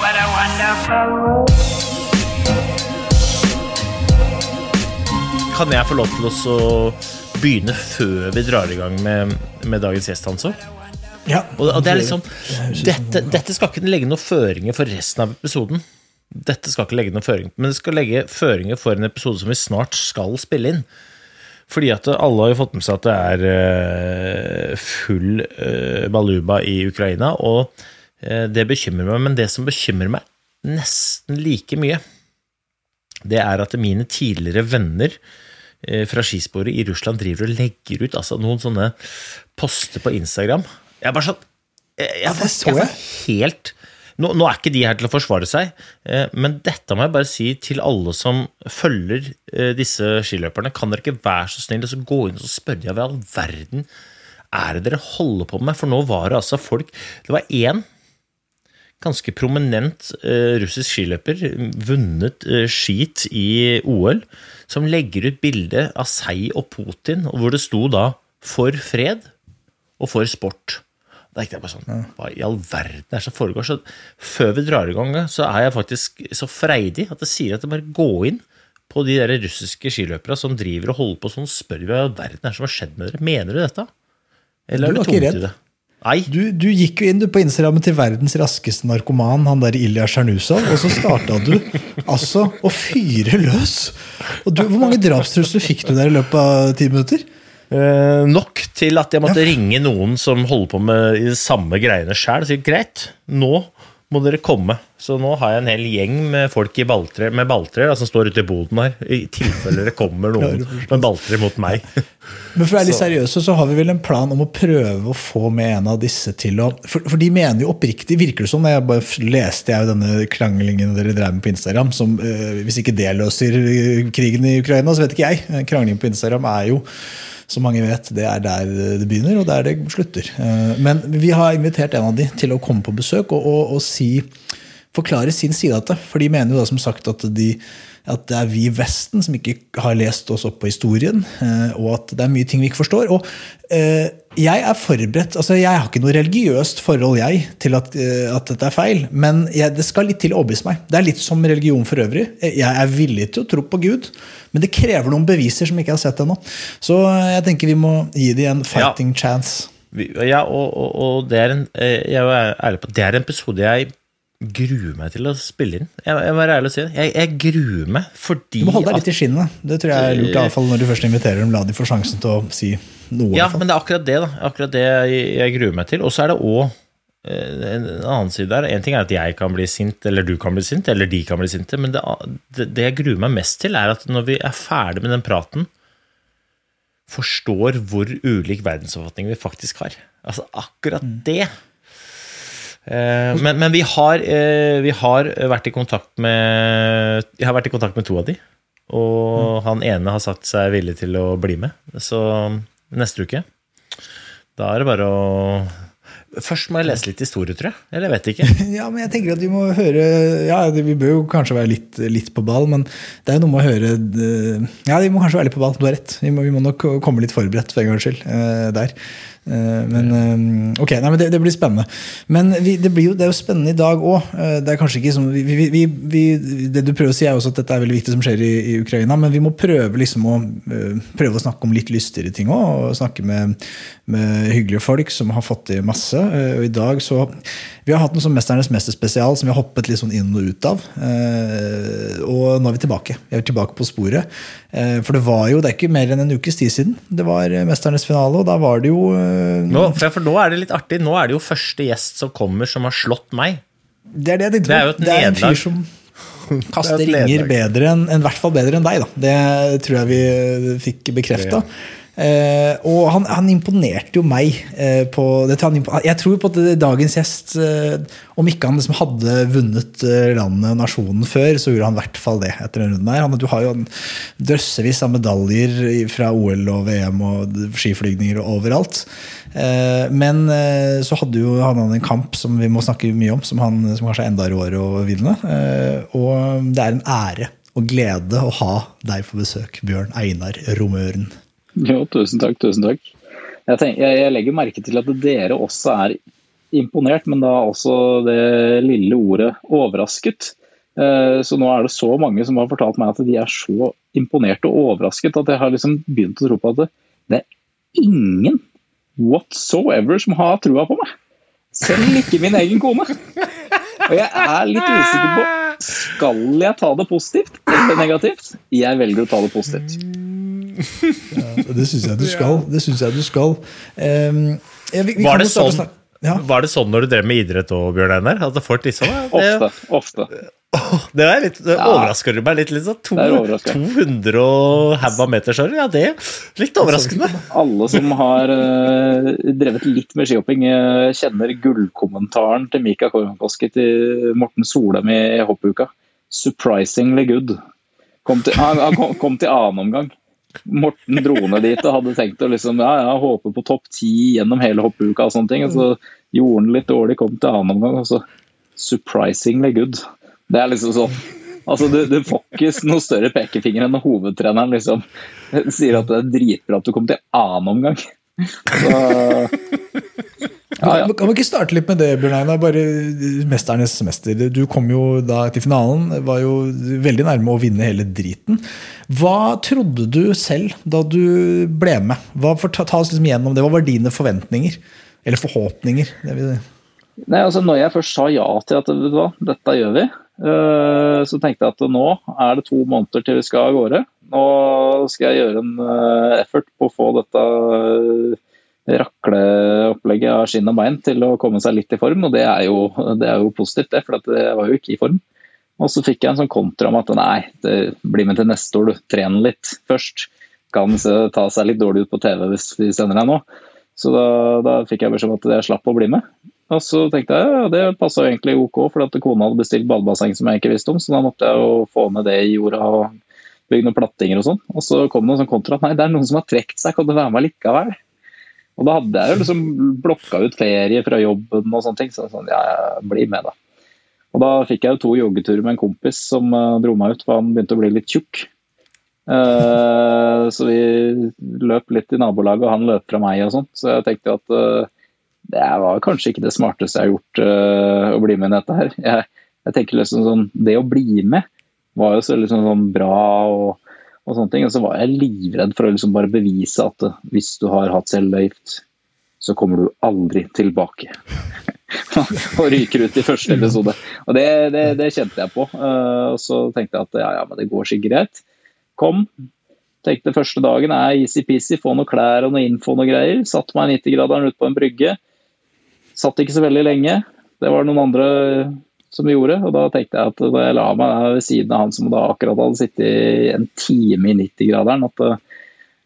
what a wonderful world. Kan jeg få lov til å begynne før vi drar i gang med, med dagens gjest, Hanso? Ja, Og, det er liksom dette, dette skal ikke legge noen føringer for resten av episoden. Dette skal ikke legge noen føringer, men det skal legge føringer for en episode som vi snart skal spille inn. Fordi at alle har jo fått med seg at det er eh, full eh, baluba i Ukraina, og det bekymrer meg. Men det som bekymrer meg nesten like mye, det er at mine tidligere venner eh, fra skisporet i Russland driver og legger ut altså, noen sånne poster på Instagram. Jeg er bare sånn Jeg, jeg, jeg jeg. helt nå, nå er ikke de her til å forsvare seg, eh, men dette må jeg bare si til alle som følger eh, disse skiløperne. Kan dere ikke være så snill så gå inn og spørre hva i all verden er det dere holder på med? For nå var det altså folk Det var én ganske prominent eh, russisk skiløper, vunnet eh, skit i OL, som legger ut bilde av seg og Putin, og hvor det sto da 'for fred' og 'for sport'. Da gikk jeg bare sånn Hva i all verden er det som foregår? Så før vi drar i gang, så er jeg faktisk så freidig at jeg sier at jeg bare gå inn på de der russiske skiløpere som driver og holder på sånn, spør hva i all verden er det som har skjedd med dere. Mener du dette? Eller Du er du tvunget redd. til det? Nei. Du, du gikk jo inn du, på Instagrammen til verdens raskeste narkoman, han der Ilja Sjernusov, og så starta du altså å fyre løs. Og du, hvor mange drapstrusler fikk du der i løpet av ti minutter? Eh, nok til at jeg måtte ringe noen som holder på med de samme greiene si greit, nå må dere komme. Så nå har jeg en hel gjeng med folk i Baltre, med balltre som står ute i boden her, i tilfelle det kommer noen med balltre mot meg. Men for å være litt seriøse, så har vi vel en plan om å prøve å få med en av disse til å For, for de mener jo oppriktig, virker det som, jeg bare leste jeg denne kranglingen dere drev med på Instagram, som eh, hvis ikke det løser krigen i Ukraina, så vet ikke jeg. Krangling på Instagram er jo som mange vet, det er der det begynner, og der det slutter. Eh, Men vi har invitert en av de til å komme på besøk og, og, og si, forklare sin side av det. For de mener jo da som sagt at, de, at det er vi i Vesten som ikke har lest oss opp på historien, eh, og at det er mye ting vi ikke forstår. Og eh, jeg er forberedt, altså jeg har ikke noe religiøst forhold jeg til at, eh, at dette er feil, men jeg, det skal litt til å overbevise meg. Det er litt som religion for øvrig. Jeg er villig til å tro på Gud, men det krever noen beviser som jeg ikke har sett ennå. Så jeg tenker vi må gi dem en fighting chance. Ja, og, og, og det er en Jeg er ærlig på det er en episode jeg gruer meg til å spille inn. Jeg, jeg må være ærlig og si det. Jeg, jeg gruer meg fordi Du må holde deg litt i skinnet. Det tror jeg er lurt, i alle fall når du først inviterer dem. La de få sjansen til å si noe. Ja, men det er akkurat det da Akkurat det jeg, jeg gruer meg til Og så er det også eh, en annen side der En ting er at jeg kan bli sint Eller du kan bli sint Eller de kan bli sinte Men det, det, jeg gruer meg mest til Er at når vi er ferdig med den praten Forstår hvor ulik verdensoppfatning vi faktisk har Altså akkurat Mm. det men, men vi har, eh, vi har vært i kontakt med Jeg har vært i kontakt med to av de Og han ene har sagt seg villig til å bli med Så neste uke Da er det bare å Først må jeg lese litt historie, tror jeg Eller jeg vet ikke Ja, men jeg tenker at vi må høre Ja, vi bør jo kanskje være litt, litt på ball, men det er jo noe med å høre eh, Ja, vi må kanskje være litt på ball, du har rett. Vi må, vi må nok komme litt forberedt for en gangs skyld eh, der. Eh, Men eh, ok, nei, men det, det blir spennende. Men vi, det, jo, det er jo spennende i dag òg. Det er kanskje ikke som, vi, vi, Det du prøver å si, er også at dette er veldig viktig som skjer i, i Ukraina. Men vi må prøve liksom å, eh, prøve å snakke om litt lystigere ting òg. Og snakke med, med hyggelige folk som har fått til masse. Eh, Og i dag så Vi har hatt noe som Mesternes mester-spesial som vi har hoppet litt sånn inn og ut av. Eh, Og nå er vi tilbake. Vi er tilbake på sporet. Eh, For det var jo, det er ikke mer enn en ukes tid siden det var eh, Mesternes finale, og da var det jo Nå, for, nå er det litt artig. Nå er det jo første gjest som kommer som har slått meg. Det er det jeg tenkte Det er jo et er en nederlag. kaster er ringer bedre enn, enn, hvert fall bedre enn deg. Da. Det tror jeg vi fikk bekrefta. Eh, og han, han imponerte jo meg eh, på det, Jeg tror på at dagens gjest eh, Om ikke han liksom hadde vunnet eh, landet og nasjonen før, så gjorde han i hvert fall det. etter den runden her. Han, Du har jo drøssevis av medaljer fra OL og VM og skiflygninger og overalt. Eh, men eh, så hadde jo han en kamp som vi må snakke mye om, som, han, som kanskje er enda råere å vinne. Og det er en ære og glede å ha deg på besøk, Bjørn Einar Romøren. Jo, tusen takk, tusen takk. Jeg, tenker, jeg, jeg legger merke til at dere også er imponert, men da også det lille ordet overrasket. Eh, Så nå er det så mange som har fortalt meg at de er så imponert og overrasket at jeg har liksom begynt å tro på at det, det er ingen whatsoever som har trua på meg. Selv ikke min egen kone. Og jeg er litt usikker på skal jeg ta det positivt eller negativt. Jeg velger å ta det positivt. Det syns jeg du skal. Det synes jeg du skal. Um, ja, vi- vi Var det sånn- Ja. Var det sånn når du drev med idrett òg, Bjørn Einar? At folk liksom Ofte. ofte. det er litt, det overrasker du meg litt. litt sånn, to, Det er overraskende. 200 og haug av meter, sorry. Ja, det er litt overraskende. Alle som har uh, drevet litt med skihopping, uh, kjenner gullkommentaren til Mika Kornkoski til Morten Solheim i hoppuka. 'Surprisingly good'. Kom til, han, han kom, kom til annen omgang. Morten dro ned dit og hadde tenkt å liksom, ja, ja, håpe på topp ti gjennom hele hoppuka. og sånne ting, og Så gjorde han litt dårlig, kom til annen omgang, og så 'surprisingly good'. Det er liksom sånn Altså, du, du får ikke noe større pekefinger enn når hovedtreneren liksom sier at det er dritbra at du kom til annen omgang. Så, ja, ja. Kan vi ikke starte litt med det, Bjørn Einar? Bare Mesternes mester. Du kom jo da til finalen, var jo veldig nærme å vinne hele driten. Hva trodde du selv da du ble med? Hva, ta, ta oss liksom gjennom det. Hva var dine forventninger? Eller forhåpninger? Nei, altså Når jeg først sa ja til at hva, dette gjør vi, eh, så tenkte jeg at nå er det to måneder til vi skal av gårde. Nå skal jeg gjøre en eh, effort på å få dette eh, rakleopplegget av skinn og bein til å komme seg litt i form, og det er jo, det er jo positivt, det, for jeg var jo ikke i form. Og så fikk jeg en sånn kontra om at nei, det blir med til neste år, du. Tren litt først. Kan ta seg litt dårlig ut på TV hvis vi sender deg nå. Så da, da fikk jeg beskjed om at jeg slapp å bli med. Og så tenkte jeg ja, det passa egentlig ok, for at kona hadde bestilt badebasseng som jeg ikke visste om, så da måtte jeg jo få med det i jorda og bygge noen plattinger og sånn. Og så kom det en sånn kontra at nei, det er noen som har trukket seg, kan du være med likevel? Og da hadde jeg jo liksom blokka ut ferie fra jobben og sånne ting, så sånn, ja, ja, bli med da. Og da fikk jeg jo to joggeturer med en kompis som eh, dro meg ut, for han begynte å bli litt tjukk. Uh, så vi løp litt i nabolaget, og han løp fra meg og sånt. Så jeg tenkte at uh, det var kanskje ikke det smarteste jeg har gjort uh, å bli med i dette her. Jeg, jeg tenker liksom sånn, Det å bli med var jo så liksom sånn bra og, og sånne ting. Og så var jeg livredd for å liksom bare bevise at eh, hvis du har hatt cellegift, så kommer du aldri tilbake. og ryker ut i første episode. Og det, det, det kjente jeg på. Eh, og så tenkte jeg at ja, ja, men det går sikkert greit. Kom. Tenkte første dagen er easy-peasy, få noe klær og noe info og noe greier. Satt meg 90-graderen ut på en brygge. Satt ikke så veldig lenge. Det var noen andre som vi gjorde, og da tenkte jeg at da jeg la meg ved siden av han som da akkurat hadde sittet i en time i 90-graderen, at eh,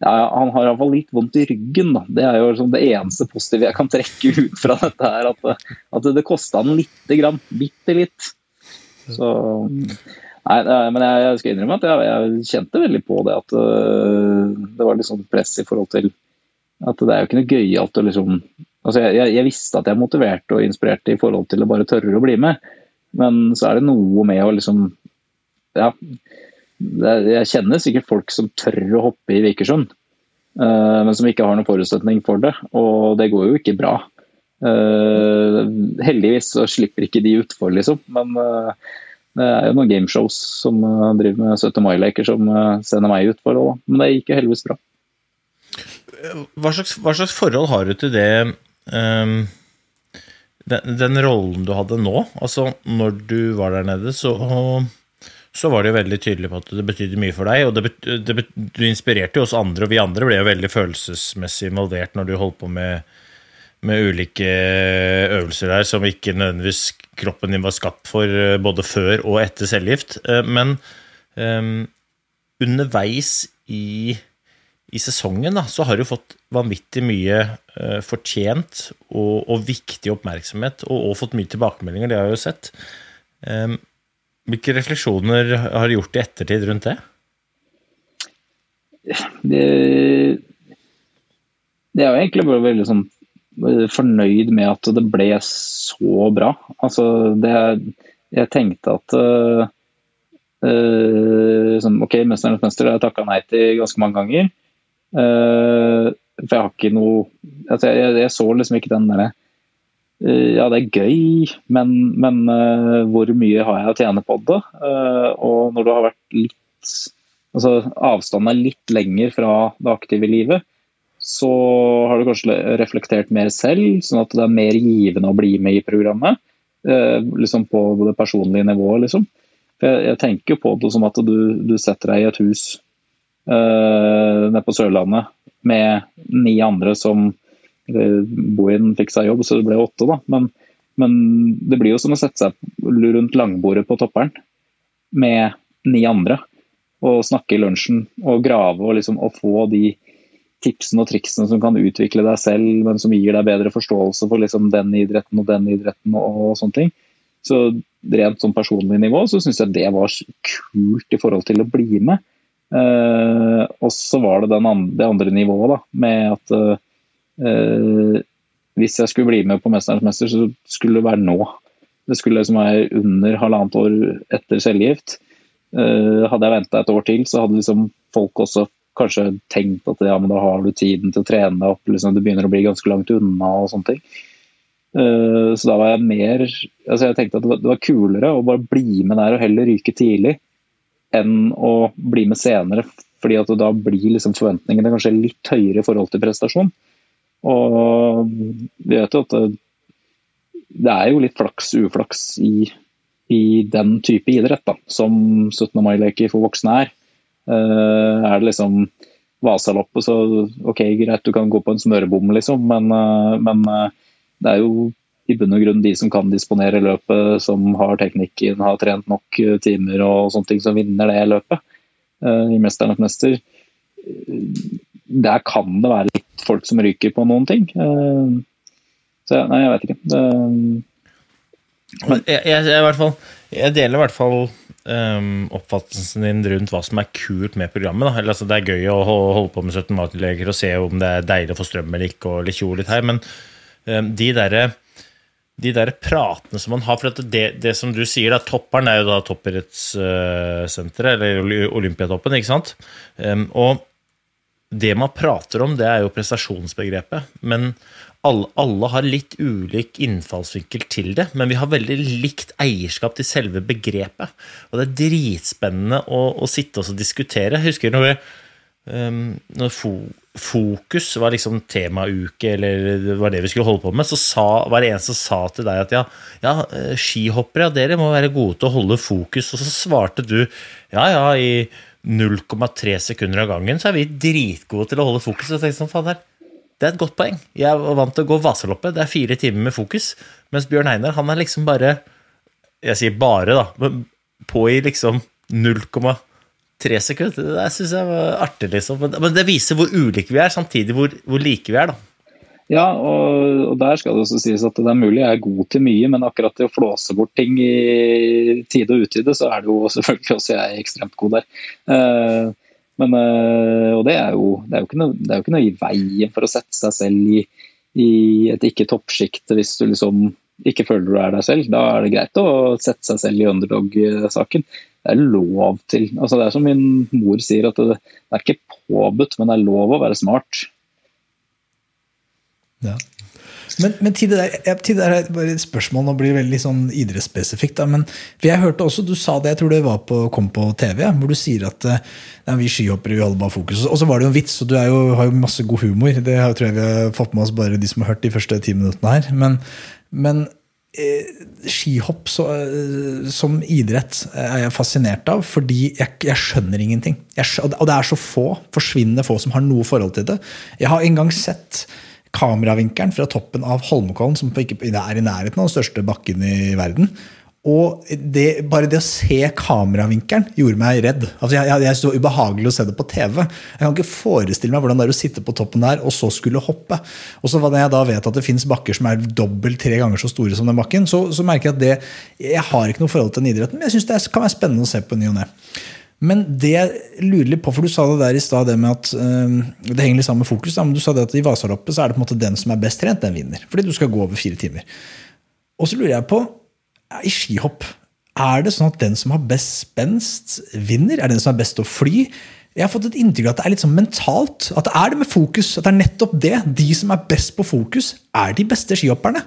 ja, han har iallfall litt vondt i ryggen. Da. Det er jo liksom det eneste positive jeg kan trekke ut fra dette her. At, det- at det kosta han lite grann. Bitte litt. Så Nei, men jeg, skal innrømme at jeg, jeg kjente veldig på det at øh, det var litt sånn press i forhold til at det er jo ikke noe gøyalt å liksom altså jeg, jeg visste at jeg motiverte og inspirerte i forhold til å bare tørre å bli med, men så er det noe med å liksom Ja. Jeg kjenner sikkert folk som tør å hoppe i Vikersund. eh, men som ikke har noen forutsetning for det. Og det går jo ikke bra. Eh, heldigvis så slipper ikke de utfor, liksom. Men eh, det er jo noen gameshows som driver med 17. mai-leker som sender meg utfor òg. Men det gikk jo heldigvis bra. Hva slags, hva slags forhold har du til det ehm, den, den rollen du hadde nå? Altså, når du var der nede, så, så var det jo veldig tydelig på at det betydde mye for deg. Og det, det, det, du inspirerte jo oss andre, og vi andre ble jo veldig følelsesmessig involvert når du holdt på med, med ulike øvelser der som ikke nødvendigvis kroppen din var skapt for, eh, både før og etter cellegift. Eh, Men um, underveis i i sesongen da, så har du fått vanvittig mye eh, fortjent og, og viktig oppmerksomhet, og, og fått mye tilbakemeldinger, det har jeg jo sett. Em, hvilke refleksjoner har du gjort i ettertid rundt det? det, det er jo egentlig bare veldig sånn eh, fornøyd med at det ble så bra. Altså, det Jeg tenkte at uh, uh, sånn, Ok, 'Mesternes mester' har jeg takka nei til ganske mange ganger. Uh, for jeg har ikke noe altså, jeg, jeg så liksom ikke den derre ja, det er gøy, men, men hvor mye har jeg å tjene på det? og når du har vært litt altså avstanden er litt lenger fra det aktive livet, så har du kanskje reflektert mer selv, sånn at det er mer givende å bli med i programmet. Eh, liksom på det personlige nivået, liksom. For jeg, jeg tenker på det som at du, du setter deg i et hus eh, nede på Sørlandet med ni andre som uh, Bohin fikk seg jobb, så det ble åtte, da. Men, men det blir jo som å sette seg rundt langbordet på topperen med ni andre og snakke i lunsjen og grave og, liksom, og få de tipsene og triksene som kan utvikle deg selv, men som gir deg bedre forståelse for liksom, den idretten og den idretten og, og sånne ting. Så rent sånn personlig nivå så syns jeg det var kult i forhold til å bli med. Eh, og så var det andre, det andre nivået, da, med at eh, hvis jeg skulle bli med på 'Mesterens mester', så skulle det være nå. Det skulle liksom være under halvannet år etter cellegift. Eh, hadde jeg venta et år til, så hadde liksom folk også kanskje tenkt at ja, men da har du tiden til å trene deg opp, liksom, det begynner å bli ganske langt unna og sånne ting. Uh, så da var jeg mer altså Jeg tenkte at det var kulere å bare bli med der og heller ryke tidlig enn å bli med senere, fordi at da blir liksom forventningene kanskje litt høyere i forhold til prestasjon. Og vi vet jo at det, er jo litt flaks uflaks i, i den type idrett, da, som 17. mai-leker for voksne er. Uh, er det liksom Vasaloppet, så ok, greit, du kan gå på en smørebom, liksom, men, uh, men uh, det er jo i bunn og grunn de som kan disponere løpet, som har teknikken, har trent nok eh, timer og sånne ting, som vinner det løpet. Eh, I 'Mesternes mester' der kan det være litt folk som ryker på noen ting. Eh, Så nei, jeg vet ikke. Men jeg, jeg, jeg, fall, jeg deler i hvert fall um, oppfattelsen din rundt hva som er kult med programmet. Eller, altså, det er gøy å ho- holde på med 17 matleger og se om det er deilig å få strøm eller ikke, og litt litt her, men um, de derre de der pratene som man har For det, det som du sier, da, topperen er jo da toppidrettssenteret, eller Olympiatoppen, ikke sant? Og det man prater om, det er jo prestasjonsbegrepet. Men alle, alle har litt ulik innfallsvinkel til det, men vi har veldig likt eierskap til selve begrepet. Og det er dritspennende å, å sitte og diskutere. Jeg husker når, um, når fo, fokus var liksom temauke, eller det var det vi skulle holde på med, så sa, var det en som sa til deg at ja, ja eh, skihoppere, ja, dere må være gode til å holde fokus. Og så svarte du ja, ja, i 0,3 sekunder av gangen så er vi dritgode til å holde fokus. Og jeg tenkte sånn, faen her, det er et godt poeng. Jeg er vant til å gå vaseloppet. Det er fire timer med fokus. Mens Bjørn Einar, han er liksom bare Jeg sier bare, da. Men på i liksom 0,3 sekunder. Det der syns jeg var artig, liksom. Men- det viser hvor ulike vi er, samtidig hvor, hvor like vi er, da. ja, og, og der skal det også sies at det er mulig jeg er god til mye, men akkurat til å flåse bort ting i tide og utide, så er det jo selvfølgelig også jeg ekstremt god der. Uh, men, uh, og det er, jo, det, er noe, det er jo ikke noe i veien for å sette seg selv i, i et ikke-toppsjikte hvis du liksom ikke føler du er deg selv, da er det greit å sette seg selv i underdog-saken. Det er lov til altså Det er som min mor sier, at det, det er ikke påbudt, men det er lov å være smart. Ja. Men, men til det der, til det der er bare et spørsmål, nå blir det veldig sånn idrettsspesifikt. Da, men for jeg hørte også, Du sa det, jeg tror det var på, kom på TV, hvor du sier at ja, vi skihoppere vi holder bare fokus. Og så var det jo en vits, og du jo, har jo masse god humor. Det tror jeg vi har fått med oss bare de som har hørt de første ti minuttene her. Men, men eh, skihopp så, eh, som idrett er jeg fascinert av, fordi jeg, jeg skjønner ingenting. Jeg og det er så få, forsvinnende få, som har noe forhold til det. Jeg har en gang sett kameravinkelen fra toppen av Holmenkollen, som ikke er i nærheten av den største bakken i verden. Og det, bare det å se kameravinkelen gjorde meg redd. Altså jeg, jeg, jeg så ubehagelig å se det på TV. Jeg kan ikke forestille meg hvordan det er å sitte på toppen der og så skulle hoppe. Og så når jeg da vet at det fins bakker som er dobbelt tre ganger så store som den bakken, så, så merker jeg at det Jeg har ikke noe forhold til den idretten, men jeg syns det kan være spennende å se på ny og ne. Men det jeg lurer litt på, for du sa det der i stad, det med at øh, det henger litt sammen med fokus. Da, men du sa det at i Vasaloppet så er det på en måte den som er best trent, den vinner. Fordi du skal gå over fire timer. Og så lurer jeg på, i skihopp, er det sånn at den som har best spenst, vinner? Er det den som er best til å fly? Jeg har fått et inntrykk av at det er litt sånn mentalt. At det er det med fokus. At det er nettopp det. De som er best på fokus, er de beste skihopperne.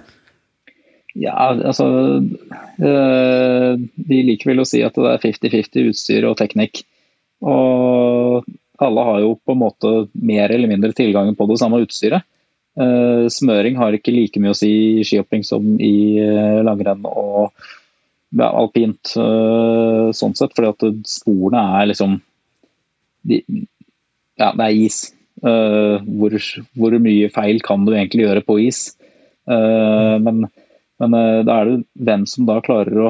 Ja, altså øh, De liker vel å si at det er 50-50 utstyr og teknikk. Og alle har jo på en måte mer eller mindre tilgang på det samme utstyret. Eh, smøring har ikke like mye å si i skihopping som i eh, langrenn og ja, alpint, eh, sånn sett. Fordi at sporene er liksom de, Ja, det er is. Hvor, hvor mye feil kan du egentlig gjøre på is? Men men da er det hvem som da klarer å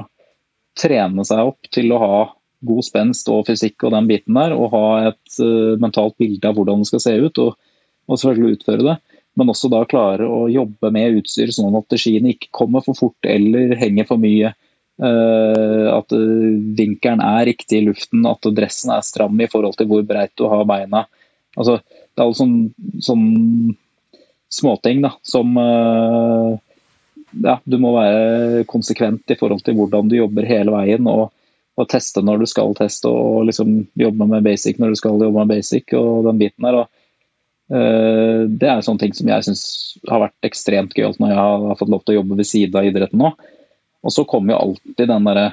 trene seg opp til å ha god spenst og fysikk og den biten der, og ha et mentalt bilde av hvordan det skal se ut, og, og selvfølgelig utføre det. Men også da klare å jobbe med utstyr sånn at skiene ikke kommer for fort eller henger for mye. Uh, at uh, vinkelen er riktig i luften, at dressen er stram i forhold til hvor breit du har beina. Altså, det er alle sånne, sånne småting da, som uh, ja, du må være konsekvent i forhold til hvordan du jobber hele veien. Og, og teste når du skal teste, og liksom jobbe med basic når du skal jobbe med basic. og den biten der. Og, det er sånne ting som jeg syns har vært ekstremt gøyalt når jeg har fått lov til å jobbe ved siden av idretten nå. Og så kommer jo alltid den derre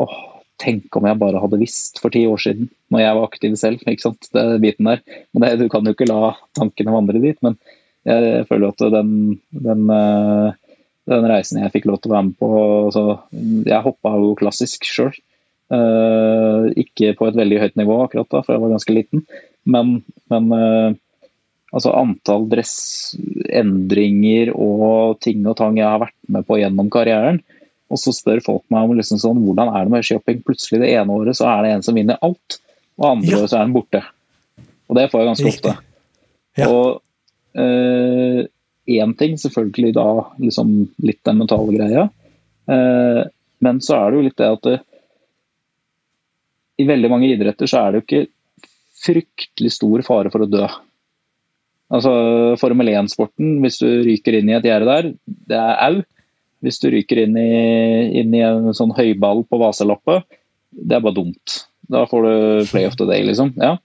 åh, tenk om jeg bare hadde visst for ti år siden, når jeg var aktiv selv. ikke sant, det er biten der. Men det, Du kan jo ikke la tankene vandre dit. Men jeg føler at den, den uh, den reisen jeg fikk lov til å være med på. Så jeg hoppa jo klassisk sjøl. Uh, ikke på et veldig høyt nivå akkurat da, for jeg var ganske liten. Men, men altså antall dressendringer og ting og tang jeg har vært med på gjennom karrieren. Og så spør folk meg om liksom sånn, hvordan er det med shopping. Plutselig det ene året så er det en som vinner alt, og andre Ja. året så er den borte. Og det får jeg ganske Riktig. ofte. Ja. Og én ting, selvfølgelig da liksom litt den mentale greia. Eh, men så er det jo litt det at det, i veldig mange idretter så er det jo ikke fryktelig stor fare for å dø. Altså Formel 1-sporten, hvis du ryker inn i et gjerde der, det er au. Hvis du ryker inn i, inn i en sånn høyball på Vasaloppet, det er bare dumt. Da får du play of the day, liksom. Ja.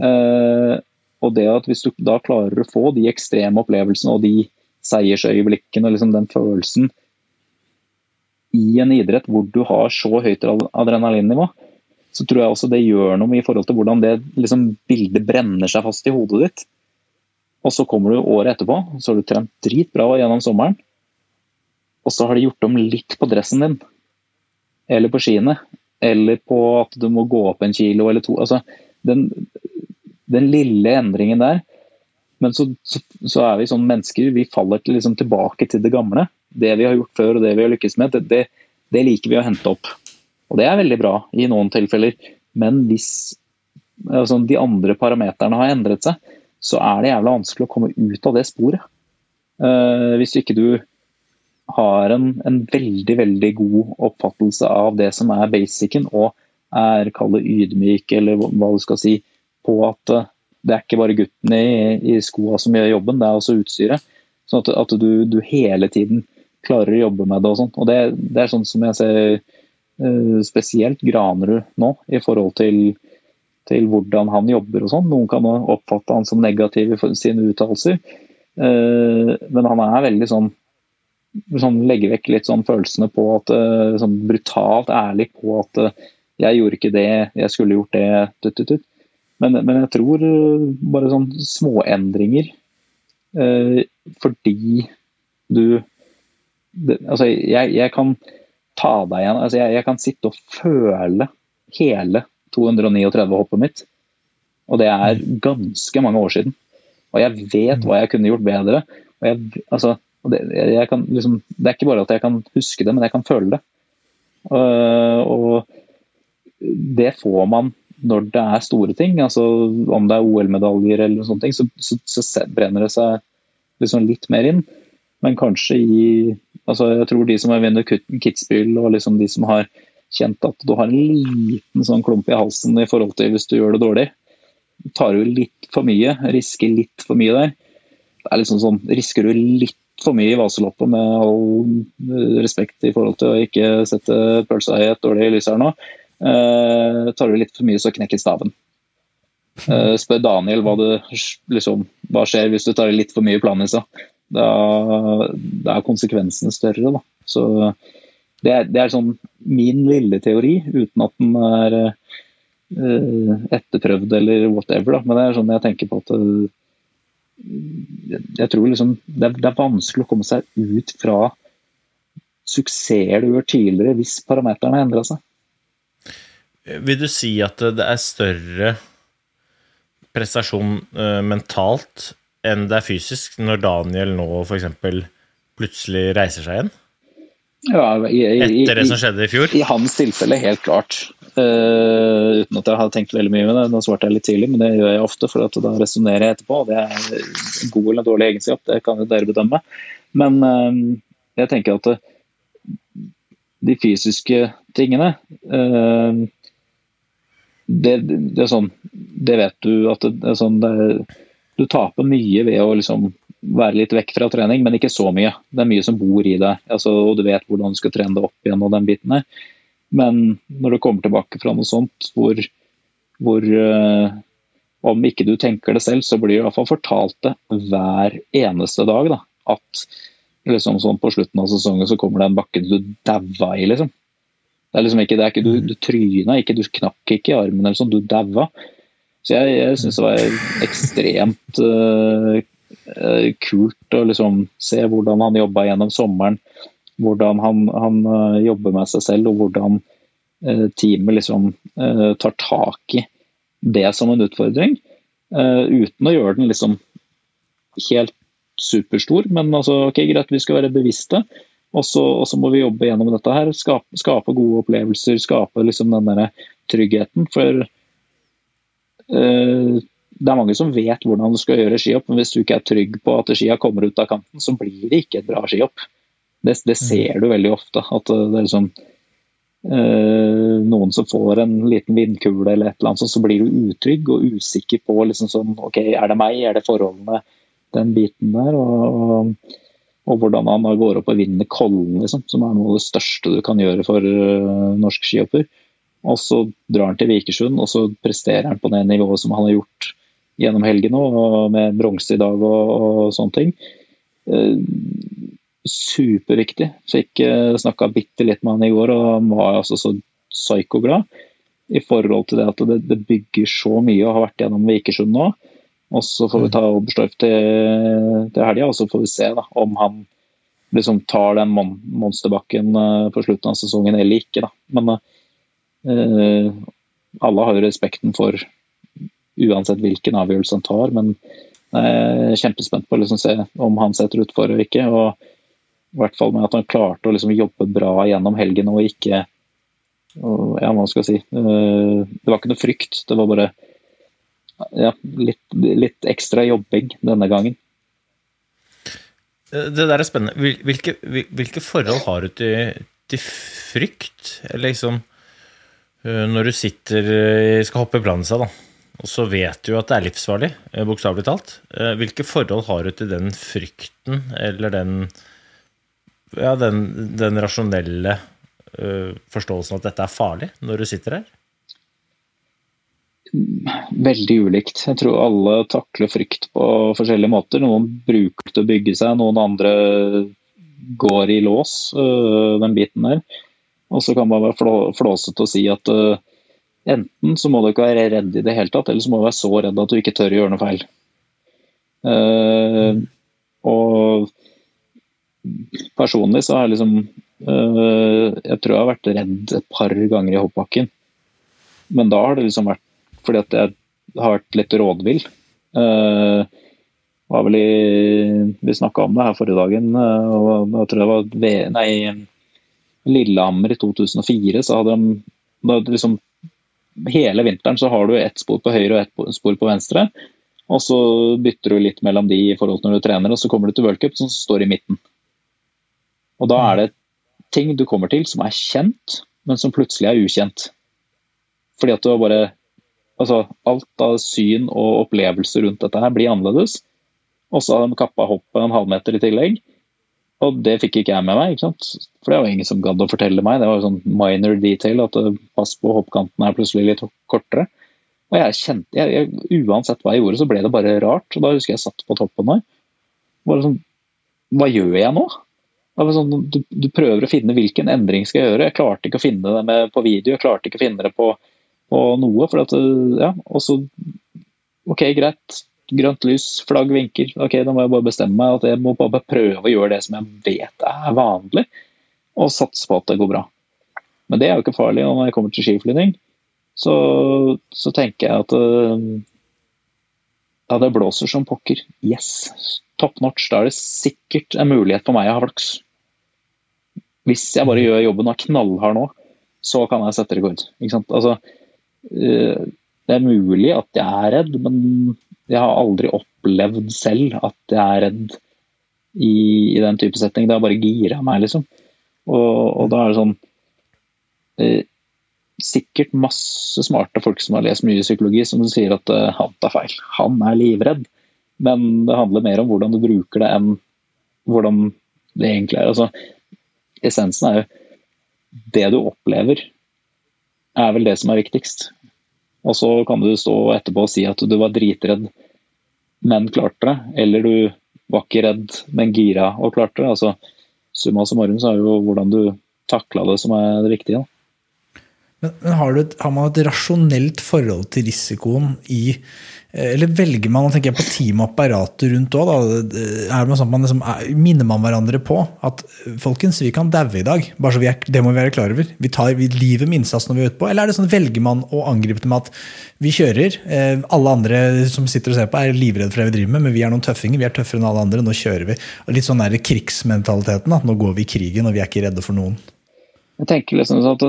Uh, og det at hvis du da klarer å få de ekstreme opplevelsene og de seiersøyeblikkene liksom den følelsen i en idrett hvor du har så høyt adrenalinnivå, så tror jeg også det gjør noe i forhold til hvordan det liksom, bildet brenner seg fast i hodet ditt. Og så kommer du året etterpå, så har du trent dritbra gjennom sommeren. Og så har de gjort om litt på dressen din. Eller på skiene. Eller på at du må gå opp en kilo eller to. Altså, den, den lille endringen der. Men så, så, så er vi sånn mennesker, vi faller til, liksom, tilbake til det gamle. Det vi har gjort før og det vi har lykkes med, det, det, det liker vi å hente opp. Og det er veldig bra i noen tilfeller. Men hvis altså, de andre parameterne har endret seg, så er det jævla vanskelig å komme ut av det sporet. Uh, hvis ikke du har en, en, veldig, veldig god oppfattelse av det som er basicen, og er kall det ydmyk, eller hva du skal si, på at uh, det er ikke bare guttene i, i skoa som gjør jobben, det er også utstyret. Sånn at, at du, du, hele tiden klarer å jobbe med det og sånn. Og det, det, er sånn som jeg ser uh, spesielt Granerud nå, i forhold til, til hvordan han jobber og sånn. Noen kan oppfatte han som negativ i sine uttalelser, uh, men han er veldig sånn sånn, Legger vekk litt sånn følelsene på at uh, sånn brutalt ærlig på at uh, jeg gjorde ikke det, jeg skulle gjort det. Tut, tut, tut. Men, men, jeg tror bare sånn småendringer fordi du det, Altså, jeg, jeg, kan ta deg igjen. Altså, jeg, jeg, kan sitte og føle hele 239-hoppet mitt. Og det er ganske mange år siden. Og jeg vet hva jeg kunne gjort bedre. Og jeg, altså, det, liksom, det, er ikke bare at jeg kan huske det, men jeg kan føle det. Uh, og det får man når det er store ting. altså Om det er OL-medaljer eller noe sånt, så, så, så, brenner det seg liksom litt mer inn. Men kanskje i altså Jeg tror de som har vunnet Kitzbühel, og liksom de som har kjent at du har en liten sånn klump i halsen i forhold til hvis du gjør det dårlig, tar du litt for mye, risker litt for mye der. Det er liksom sånn, Risker du litt for mye i vaseloppet, med all respekt i forhold til å ikke sette pølsa i et dårlig lys her nå. eh, tar du litt for mye, så knekker staven. Eh, spør Daniel hva, det, liksom, hva skjer hvis du tar litt for mye planisa. Da, da er konsekvensene større. Da. Så det er, det er, sånn min lille teori, uten at den er uh, etterprøvd eller whatever. Da. Men det er sånn jeg tenker på at jeg tror liksom det er, det er, vanskelig å komme seg ut fra suksesser du gjør tidligere, hvis parameterne endra seg. Vil du si at det er større prestasjon uh, mentalt enn det er fysisk, når Daniel nå f.eks. plutselig reiser seg igjen? Ja, i, i, Etter det som skjedde i fjor? I, hans tilfelle, helt klart. Uh, uten at jeg har tenkt veldig mye med det. Nå svarte jeg litt tidlig, men det gjør jeg ofte, for da resonnerer jeg etterpå. Det er god eller dårlig egenskap, det kan jo dere bedømme. Men uh, jeg tenker at det, de fysiske tingene uh, det, det, er sånn Det vet du at det, det er sånn det er, Du taper mye ved å liksom være litt vekk fra trening, men ikke så mye. Det er mye som bor i deg, altså, og du vet hvordan du skal trene deg opp igjen og den biten der. Men når du kommer tilbake fra noe sånt hvor, hvor uh, om ikke du tenker det selv, så blir du i hvert fall fortalt det hver eneste dag. Da, at liksom sånn på slutten av sesongen så kommer det en bakke du daua i, liksom. Det er liksom ikke, det er ikke, du, du tryna ikke, du knakk ikke i armen eller sånn, du daua. Så jeg, jeg syns det var ekstremt uh, kult å liksom se hvordan han jobba gjennom sommeren hvordan han, han uh, jobber med seg selv, og hvordan uh, teamet liksom tar tak i det som en utfordring. uten å gjøre den liksom helt superstor, men altså, ok, greit, vi skal være bevisste. Og så må vi jobbe gjennom dette her. Skape, skape gode opplevelser, skape liksom den der tryggheten. For det er mange som vet hvordan du skal gjøre skihopp, men hvis du ikke er trygg på at skia kommer ut av kanten, så blir det ikke et bra skihopp. Det, det, mm. ser du veldig ofte. At det er liksom øh, Noen som får en liten vindkule eller et eller annet, så blir du utrygg og usikker på liksom sånn Ok, er det meg, er det forholdene, den biten der? Og, og, og hvordan han går opp og vinner Kollen, liksom, som er noe av det største du kan gjøre for øh, norsk skihopper. Og så drar han til Vikersund, og så presterer han på det nivået som han har gjort gjennom helgen nå, med bronse i dag og, og sånne ting. Uh, superviktig. Fikk eh, snakka bitte litt med han i går, og han var altså så psyko-glad i forhold til det at det, det, bygger så mye og har vært gjennom Vikersund nå. Og så får vi ta Oberstdorf til, til helga, og så får vi se da, om han liksom tar den mon monsterbakken uh, på slutten av sesongen eller ikke. Da. Men uh, alle har jo respekten for uansett hvilken avgjørelse han tar. Men jeg er kjempespent på å liksom se om han setter utfor eller ikke. og i hvert fall med at han klarte å liksom jobbe bra gjennom helgen og ikke og, Ja, hva skal jeg si. Eh, det var ikke noe frykt, det var bare ja, litt, litt ekstra jobbing denne gangen. Det der er spennende. Hvilke, hvilke forhold har du til, til frykt? Liksom, eh, når du sitter eh, skal hoppe i plansa, da, og så vet du at det er livsfarlig, bokstavelig talt. Hvilke forhold har du til den frykten, eller den ja, den, den rasjonelle øh, forståelsen at dette er farlig, når du sitter her? Veldig ulikt. Jeg tror alle takler frykt på forskjellige måter. Noen bruker det å bygge seg, noen andre går i lås, den biten der. Og så kan man være flå, flåsete og si at enten så må du ikke være redd i det hele tatt, eller så må du være så redd at du ikke tør å gjøre noe feil. Uh, og personlig så har jeg liksom uh, Jeg tror jeg har vært redd et par ganger i hoppbakken. Men da har det liksom vært fordi at jeg har vært litt rådvill. Uh, var vel i, vi snakka om det her forrige dagen, og da tror det var ved, nei, Lillehammer i 2004. så hadde de da liksom, Hele vinteren så har du ett spor på høyre og ett spor på venstre. Og så bytter du litt mellom de i forhold til når du trener, og så kommer du til worldcup som står i midten. Og da er det ting du kommer til som er kjent, men som plutselig er ukjent. Fordi at du har bare Altså, alt av syn og opplevelser rundt dette her blir annerledes. Og så har de kappa hoppet en halvmeter i tillegg. Og det fikk ikke jeg med meg, ikke sant? for det var ingen som gadd å fortelle meg. Det var jo sånn minor detail at pass på hoppkanten er plutselig litt kortere. Og jeg kjente, jeg, jeg, Uansett hva jeg gjorde, så ble det bare rart. og Da husker jeg satt på toppen der. Bare sånn, Hva gjør jeg nå? Sånn, du, du, prøver å finne hvilken endring skal jeg gjøre. Jeg klarte ikke å finne det med, på video, jeg klarte ikke å finne det på, på noe. For at, ja, og så Ok, greit. Grønt lys, flagg vinker. Ok, Da må jeg bare bestemme meg at jeg må bare prøve å gjøre det som jeg vet er vanlig, og satse på at det går bra. Men det er jo ikke farlig Og når jeg kommer til skiflygning så, så tenker jeg at uh, ja, det blåser som pokker. Yes, top notch. Da er det sikkert en mulighet for meg å ha flaks. Hvis jeg bare gjør jobben og er knallhard nå, så kan jeg sette rekord. Altså, uh, det er mulig at jeg er redd, men jeg har aldri opplevd selv at jeg er redd i, i den type setting. Det har bare gira meg, liksom. Og, og da er det sånn eh, sikkert masse smarte folk som har lest mye psykologi, som sier at eh, han tar feil. Han er livredd. Men det handler mer om hvordan du bruker det, enn hvordan det egentlig er. Altså, essensen er jo det du opplever, er vel det som er viktigst. Og så kan du stå etterpå og si at du var dritredd, men klarte det. Eller du var ikke redd, men gira og klarte det. Altså, summa summarum så er jo hvordan du takla det som er det viktige. Da. Men, men har, et, har, man et rasjonelt forhold til risikoen i eh, Eller velger man tenker jeg på team og apparatet rundt òg? Sånn liksom, minner man hverandre på at folkens, vi kan daue i dag. bare så vi er, Det må vi være klar over. Vi tar vi livet med innsats når vi er ute på. Eller er det sånn, velger man å angripe det med at vi kjører, eh, alle andre som sitter og ser på, er livredde for det vi driver med, men vi er noen tøffinger, vi er tøffere enn alle andre, nå kjører vi. Og litt sånn der krigsmentaliteten. Da. Nå går vi i krigen, og vi er ikke redde for noen. Jeg tenker liksom at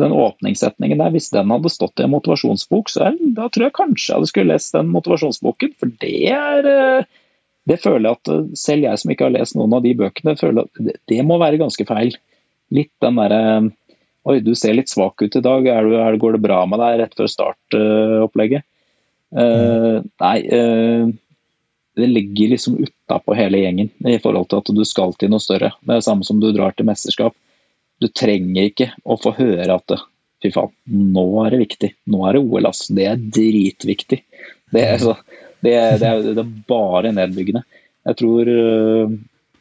Den åpningssetningen der, hvis den hadde stått i en motivasjonsbok, så er, da tror jeg kanskje jeg hadde skulle lest den motivasjonsboken. For det er eh, Det føler jeg at eh, selv jeg som ikke har lest noen av de bøkene, føler at det, det må være ganske feil. Litt den derre Oi, du ser litt svak ut i dag. Er du, er, går det bra med deg rett før startopplegget? Uh, uh, nei, uh, det ligger liksom utapå hele gjengen i forhold til at du skal til noe større. Det er det samme som du drar til mesterskap. Du trenger ikke å få høre at fy faen, nå er det viktig. Nå er det OL, ass. Det er dritviktig. Det er, så, det det er, det er bare nedbyggende. Jeg tror øh,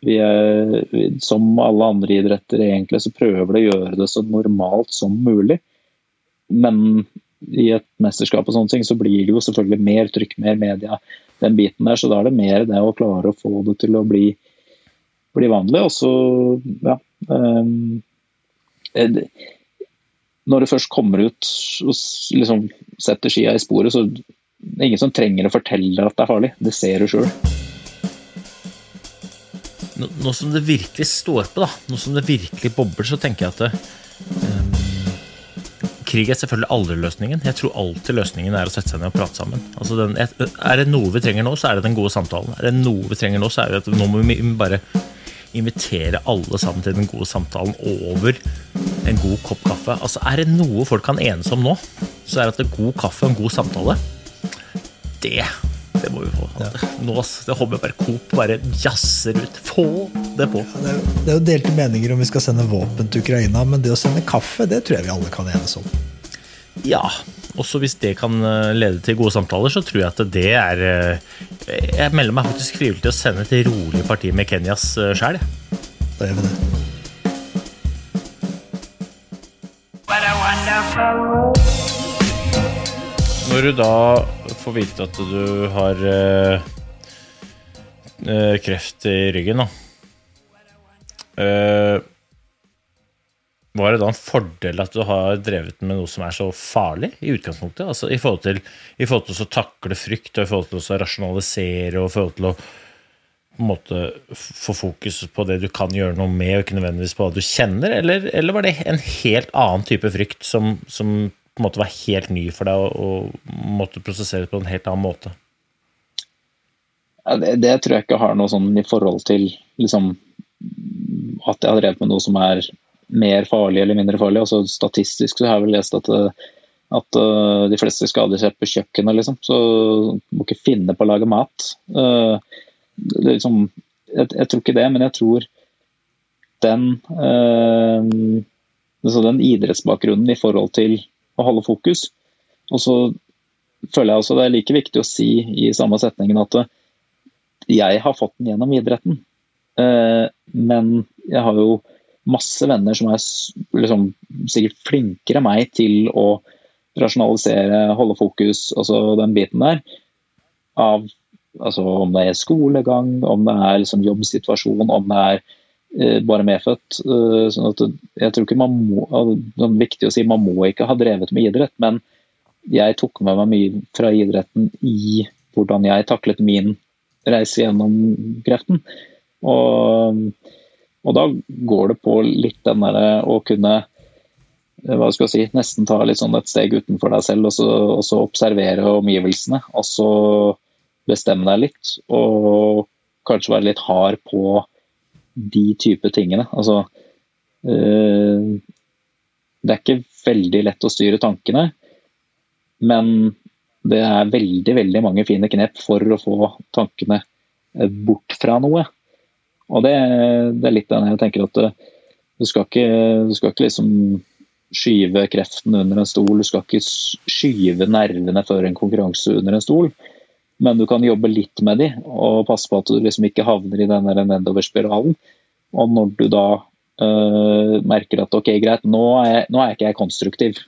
vi er, som alle andre idretter egentlig, så prøver de å gjøre det så normalt som mulig. Men i et mesterskap og sånne ting, så blir det jo selvfølgelig mer trykk, mer media, den biten der. Så da er det mer det å klare å få det til å bli, bli vanlig. Og så, ja. Um, når du først kommer ut og liksom setter skia i sporet, så det er ingen som trenger å fortelle at det er farlig. Det ser du sjøl. Nå, nå, som det virkelig står på, da, nå som det virkelig bobler, så tenker jeg at det, um, Krig er selvfølgelig aldri løsningen. Jeg tror alltid løsningen er å sette seg ned og prate sammen. Altså den, er det noe vi trenger nå, så er det den gode samtalen. Er det noe vi trenger nå, så er det at nå må vi bare invitere alle sammen til den gode samtalen over en god kopp kaffe. Altså, Er det noe folk kan enes om nå, så er det at det er god kaffe og en god samtale, det Det må vi få. Nå, det håper jeg bare Coop bare jazzer ut. Få det på. Det er, jo- det er jo delte meninger om vi skal sende våpen til Ukraina, men det å sende kaffe, det tror jeg vi alle kan enes om. Ja. Også hvis det kan eh, lede til gode samtaler, så tror jeg at det er eh, Jeg melder meg faktisk frivillig til å sende et rolig parti med Kenyas eh, sjæl. Da gjør vi det. Når du da får vite at du har kreft i ryggen, da eh, Var det da en fordel at du har drevet med noe som er så farlig i utgangspunktet? Altså I forhold til, i forhold til å takle frykt, og i forhold til å rasjonalisere, og i forhold til å på en måte få fokus på det du kan gjøre noe med, og ikke nødvendigvis på hva du kjenner? Eller, eller var det en helt annen type frykt som, som på en måte var helt ny for deg, og, og måtte prosessere på en helt annen måte? Ja, det, det tror jeg ikke har noe sånn i forhold til liksom, at jeg har drevet med noe som er mer farlig eller mindre farlig. Altså, statistisk så har jeg vel lest at, eh, at uh, de fleste skader skjer på kjøkkenet, liksom. Så må ikke finne på å lage mat. Uh, det liksom, jeg, jeg tror ikke det, men jeg tror den uh, den idrettsbakgrunnen i forhold til å holde fokus. Og så føler jeg også det er like viktig å si i samme setningen at jeg har fått den gjennom idretten. Men jeg har jo masse venner som er liksom, sikkert flinkere enn meg til å rasjonalisere, holde fokus, altså den biten der. Av altså, om det er skolegang, om det er liksom, jobbsituasjon, om det er uh, bare medfødt. Uh, sånn at jeg tror ikke man må, det er viktig å si man må ikke ha drevet med idrett, men jeg tok med meg mye fra idretten i hvordan jeg taklet min reise gjennom kreften. Og, og da går det på litt den derre å kunne eh, hva skal jeg si, nesten ta litt sånn et steg utenfor deg selv og så, og så observere omgivelsene. Og så bestemme deg litt, og kanskje være litt hard på de type tingene. Altså øh, Det er ikke veldig lett å styre tankene, men det er veldig, veldig mange fine knep for å få tankene eh, bort fra noe. Og det, det er litt den jeg tenker at eh, du skal ikke, du skal ikke liksom skyve kreften under en stol, du skal ikke skyve nervene før en konkurranse under en stol. Men du kan jobbe litt med de, og passe på at du liksom ikke havner i den der nedoverspiralen. Og når du da øh, merker at ok, greit, nå er, nå er ikke jeg konstruktiv.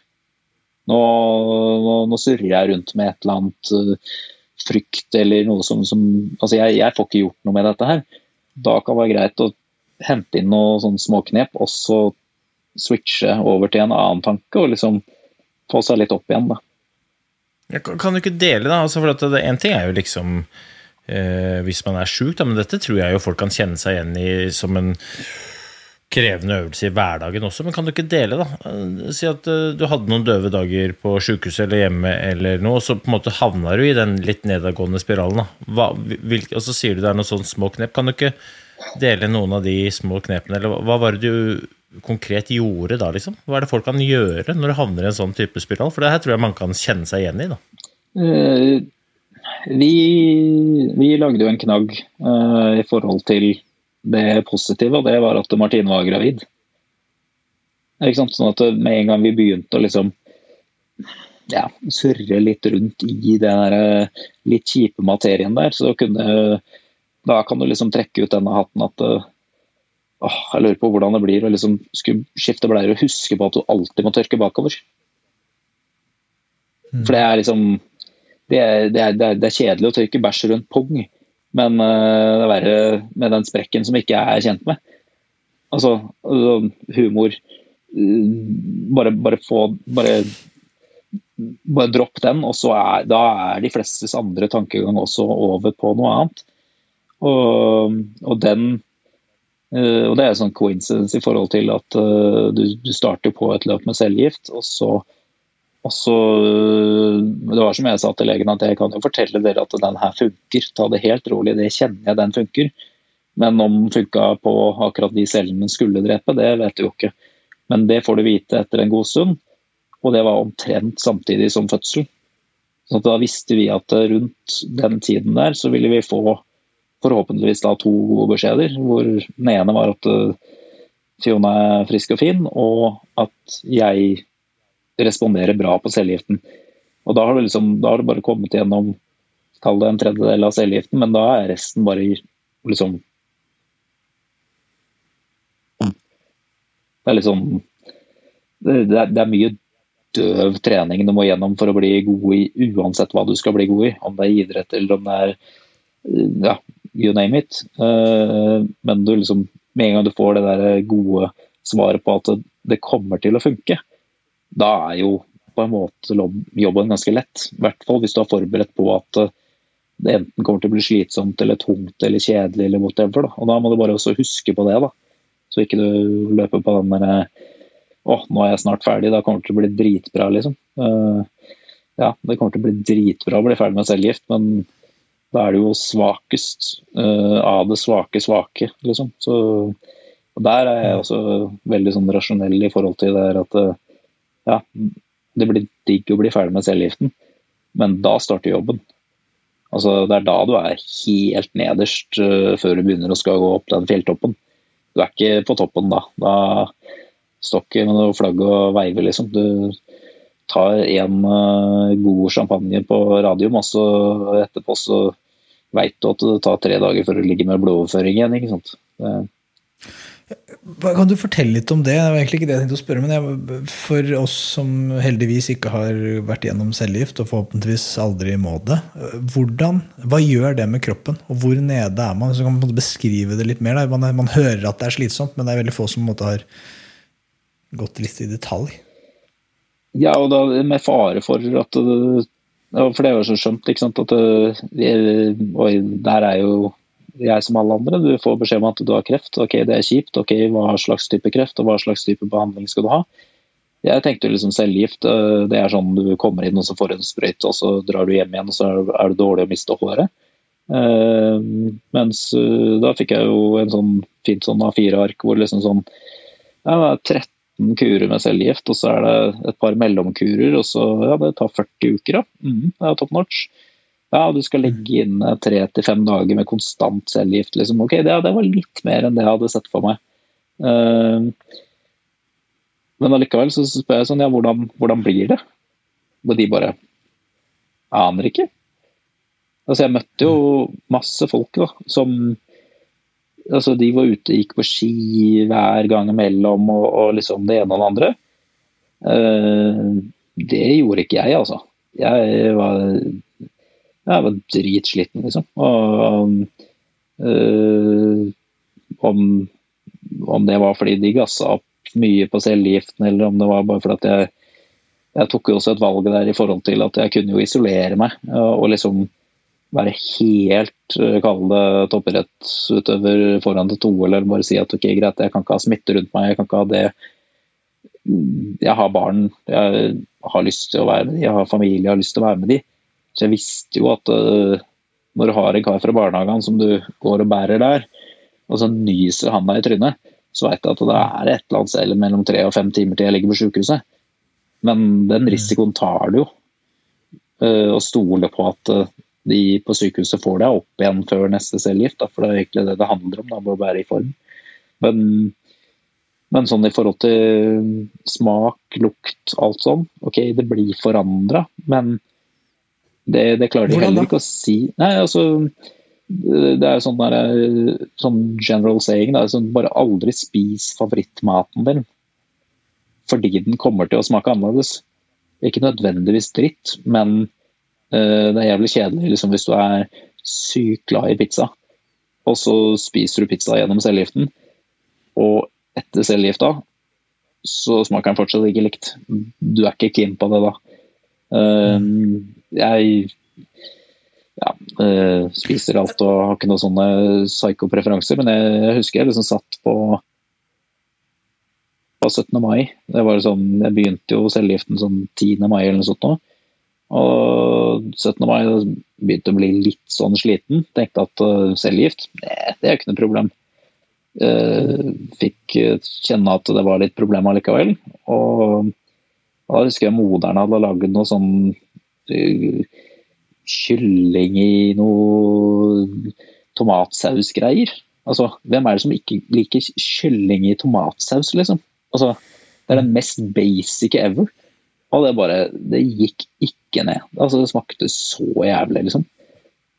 Nå, nå, nå surrer jeg rundt med et eller annet øh, frykt eller noe som, som Altså, jeg, jeg får ikke gjort noe med dette her. Da kan det være greit å hente inn noen sånne småknep, og så switche over til en annen tanke og liksom få seg litt opp igjen, da. Kan du ikke dele, da? Altså, for en ting er jo liksom eh, hvis man er sjuk, men dette tror jeg jo folk kan kjenne seg igjen i som en krevende øvelse i hverdagen også. Men kan du ikke dele, da? Eh, Si at eh, du hadde noen døve dager på sjukehuset eller hjemme, eller noe, og så på en måte havna du i den litt nedadgående spiralen. da. Hva, hvil, og så sier du det er noen sånne små knep. Kan du ikke dele noen av de små knepene, eller hva, var det du konkret gjorde da, liksom? Hva er det folk kan gjøre når du havner i en sånn type spiral? For det her tror jeg man kan kjenne seg igjen i, da. Eh, vi, vi lagde jo en knagg uh, i forhold til det positive, og det var at Martine var gravid. Ikke sant? Sånn at med en gang vi begynte å liksom ja, surre litt rundt i den der eh, litt kjipe materien der, så kunne Da kan du liksom trekke ut denne hatten at eh, åh, jeg lurer på hvordan det blir å liksom skulle skifte bleier og huske på at du alltid må tørke bakover. For det er liksom det er, det, er, det, er, det er kjedelig å tørke bæsj rundt pung, men uh, det er verre med den sprekken som ikke jeg er kjent med. Altså, altså, humor eh, Bare, bare få bare, bare dropp den, og så er, da er de flestes andre tankegang også over på noe annet. Og, og den eh, og det er en sånn coincidence i forhold til at du starter på et løp med cellegift, og så og så, øh, Det var som jeg sa til legen, at jeg kan jo fortelle dere at den her funker. Ta det helt rolig, det kjenner jeg den funker. Men om den funka på akkurat de cellene den skulle drepe, det vet du jo ikke. Men det får du vite etter en god stund, og det var omtrent samtidig som fødsel. Så da visste vi at rundt den tiden der så ville vi få forhåpentligvis da to gode beskjeder. Hvor den ene var at Fiona er frisk og fin, og at jeg responderer bra på cellegiften. Og da har, du liksom, da har du bare kommet gjennom kall det en tredjedel av cellegiften, men da er resten bare liksom Det er litt sånn det er, det er mye døv trening du må gjennom for å bli god i uansett hva du skal bli god i. Om det er idrett eller om det er ja, you name it. Eh, men du liksom, med en gang du får det der gode svaret på at det kommer til å funke, da er jo på en måte jobben ganske lett. I hvert fall hvis du har forberedt på at eh, det enten kommer til å bli slitsomt eller tungt eller kjedelig eller whatever. Da. Og da må du bare også huske på det, da. Så ikke du løper på den derre Å, nå er jeg snart ferdig, da kommer det til å bli dritbra, liksom. Uh, ja, det kommer til å bli dritbra å bli ferdig med cellegift, men da er du jo svakest av det svake svake, liksom. Så og der er jeg også veldig sånn rasjonell i forhold til det at uh, ja, det blir digg å bli ferdig med cellegiften, men da starter jobben. Altså, det er da du er helt nederst uh, før du begynner å skal gå opp den fjelltoppen. Du er ikke på toppen da. Da står ikke med noe flagg og veiver, liksom. Du tar en uh, god champagne på radium, og så etterpå så veit du at det tar tre dager før du ligger med blodoverføring igjen. ikke sant? Det, kan du fortelle litt om det? Det var egentlig ikke det jeg tenkte å spørre, men jeg, For oss som heldigvis ikke har vært gjennom cellegift, og forhåpentligvis aldri må det, hvordan, hva gjør det med kroppen? Og hvor nede er man? Så kan man beskrive det litt mer. Man, man, hører at det er slitsomt, men det er veldig få som har gått litt i detalj. Ja, og da med fare for at For det er jo så skjønt, ikke sant, at Oi, her er jo jeg som alle andre. Du får beskjed om at du har kreft. Ok, det er kjipt. Ok, hva slags type kreft og hva slags type behandling skal du ha? Jeg tenkte liksom cellegift. Eh, det er sånn du kommer inn og så får du en sprøyte, og så drar du hjem igjen og så er det dårlig å miste håret. Uh, mens uh, da fikk jeg jo en sånn fint sånn A4-ark hvor liksom sånn ja, 13 kurer med cellegift, og så er det et par mellomkurer, og så ja, det tar 40 uker, da. Mm, det er top notch. Ja, du skal legge inn eh, tre til fem dager med konstant cellegift. Liksom. Ok, det, det, var litt mer enn det jeg hadde sett for meg. Uh, men allikevel så spør jeg sånn, ja, hvordan, hvordan blir det? Og de bare aner ikke. Altså, jeg møtte jo masse folk da, som altså, De var ute, gikk på ski hver gang imellom, og, og liksom det ene og det andre. Uh, det gjorde ikke jeg, altså. Jeg var jeg var dritsliten, liksom. Og øh, om, om, det var fordi de gassa opp mye på cellegiften, eller om det var bare fordi jeg jeg tok jo også et valg der i forhold til at jeg kunne jo isolere meg og liksom være helt kalle kall det toppidrettsutøver foran det to, eller bare si at ok, greit, jeg kan ikke ha smitte rundt meg, jeg kan ikke ha det Jeg har barn, jeg har lyst til å være med de, jeg har familie, jeg har lyst til å være med de. Så jeg visste jo at uh, når du har en kar fra barnehagen som du går og bærer der, og så nyser han deg i trynet, så veit du at det er et eller annet sted mellom tre og fem timer til jeg ligger på sykehuset. Men den mm. risikoen tar du jo. Uh, og stoler på at uh, de på sykehuset får deg opp igjen før neste cellegift. For det er egentlig det det handler om, da, å være i form. Men, men, sånn i forhold til smak, lukt, alt sånn, ok, det blir forandra, men det, det klarer de Hvordan heller ikke å si. Nei, altså det er sånn, der, sånn general saying. Da, sånn, bare aldri spis favorittmaten din. Fordi den kommer til å smake annerledes. Ikke nødvendigvis dritt, men uh, det er jævlig kjedelig liksom, hvis du er sykt glad i pizza, og så spiser du pizza gjennom cellegiften, og etter cellegifta så smaker den fortsatt ikke likt. Du er ikke keen på det da. Uh, jeg ja, uh, spiser alt og har ikke noen sånne psykopreferanser, men jeg husker jeg liksom satt på på 17. mai. Det var sånn, Jeg begynte jo cellegiften sånn 10. mai eller noe sånt. Nå. Og 17. mai begynte å bli litt sånn sliten. Tenkte at uh, cellegift, det, det er ikke noe problem. Fikk kjenne at det var litt problem allikevel. Og da husker jeg moderen hadde lagd noe sånn uh, kylling i noe tomatsausgreier. Altså, hvem er det som ikke liker kylling i tomatsaus, liksom? Altså, det er den mest basic ever. Og det bare Det gikk ikke ned. Altså, det smakte så jævlig, liksom.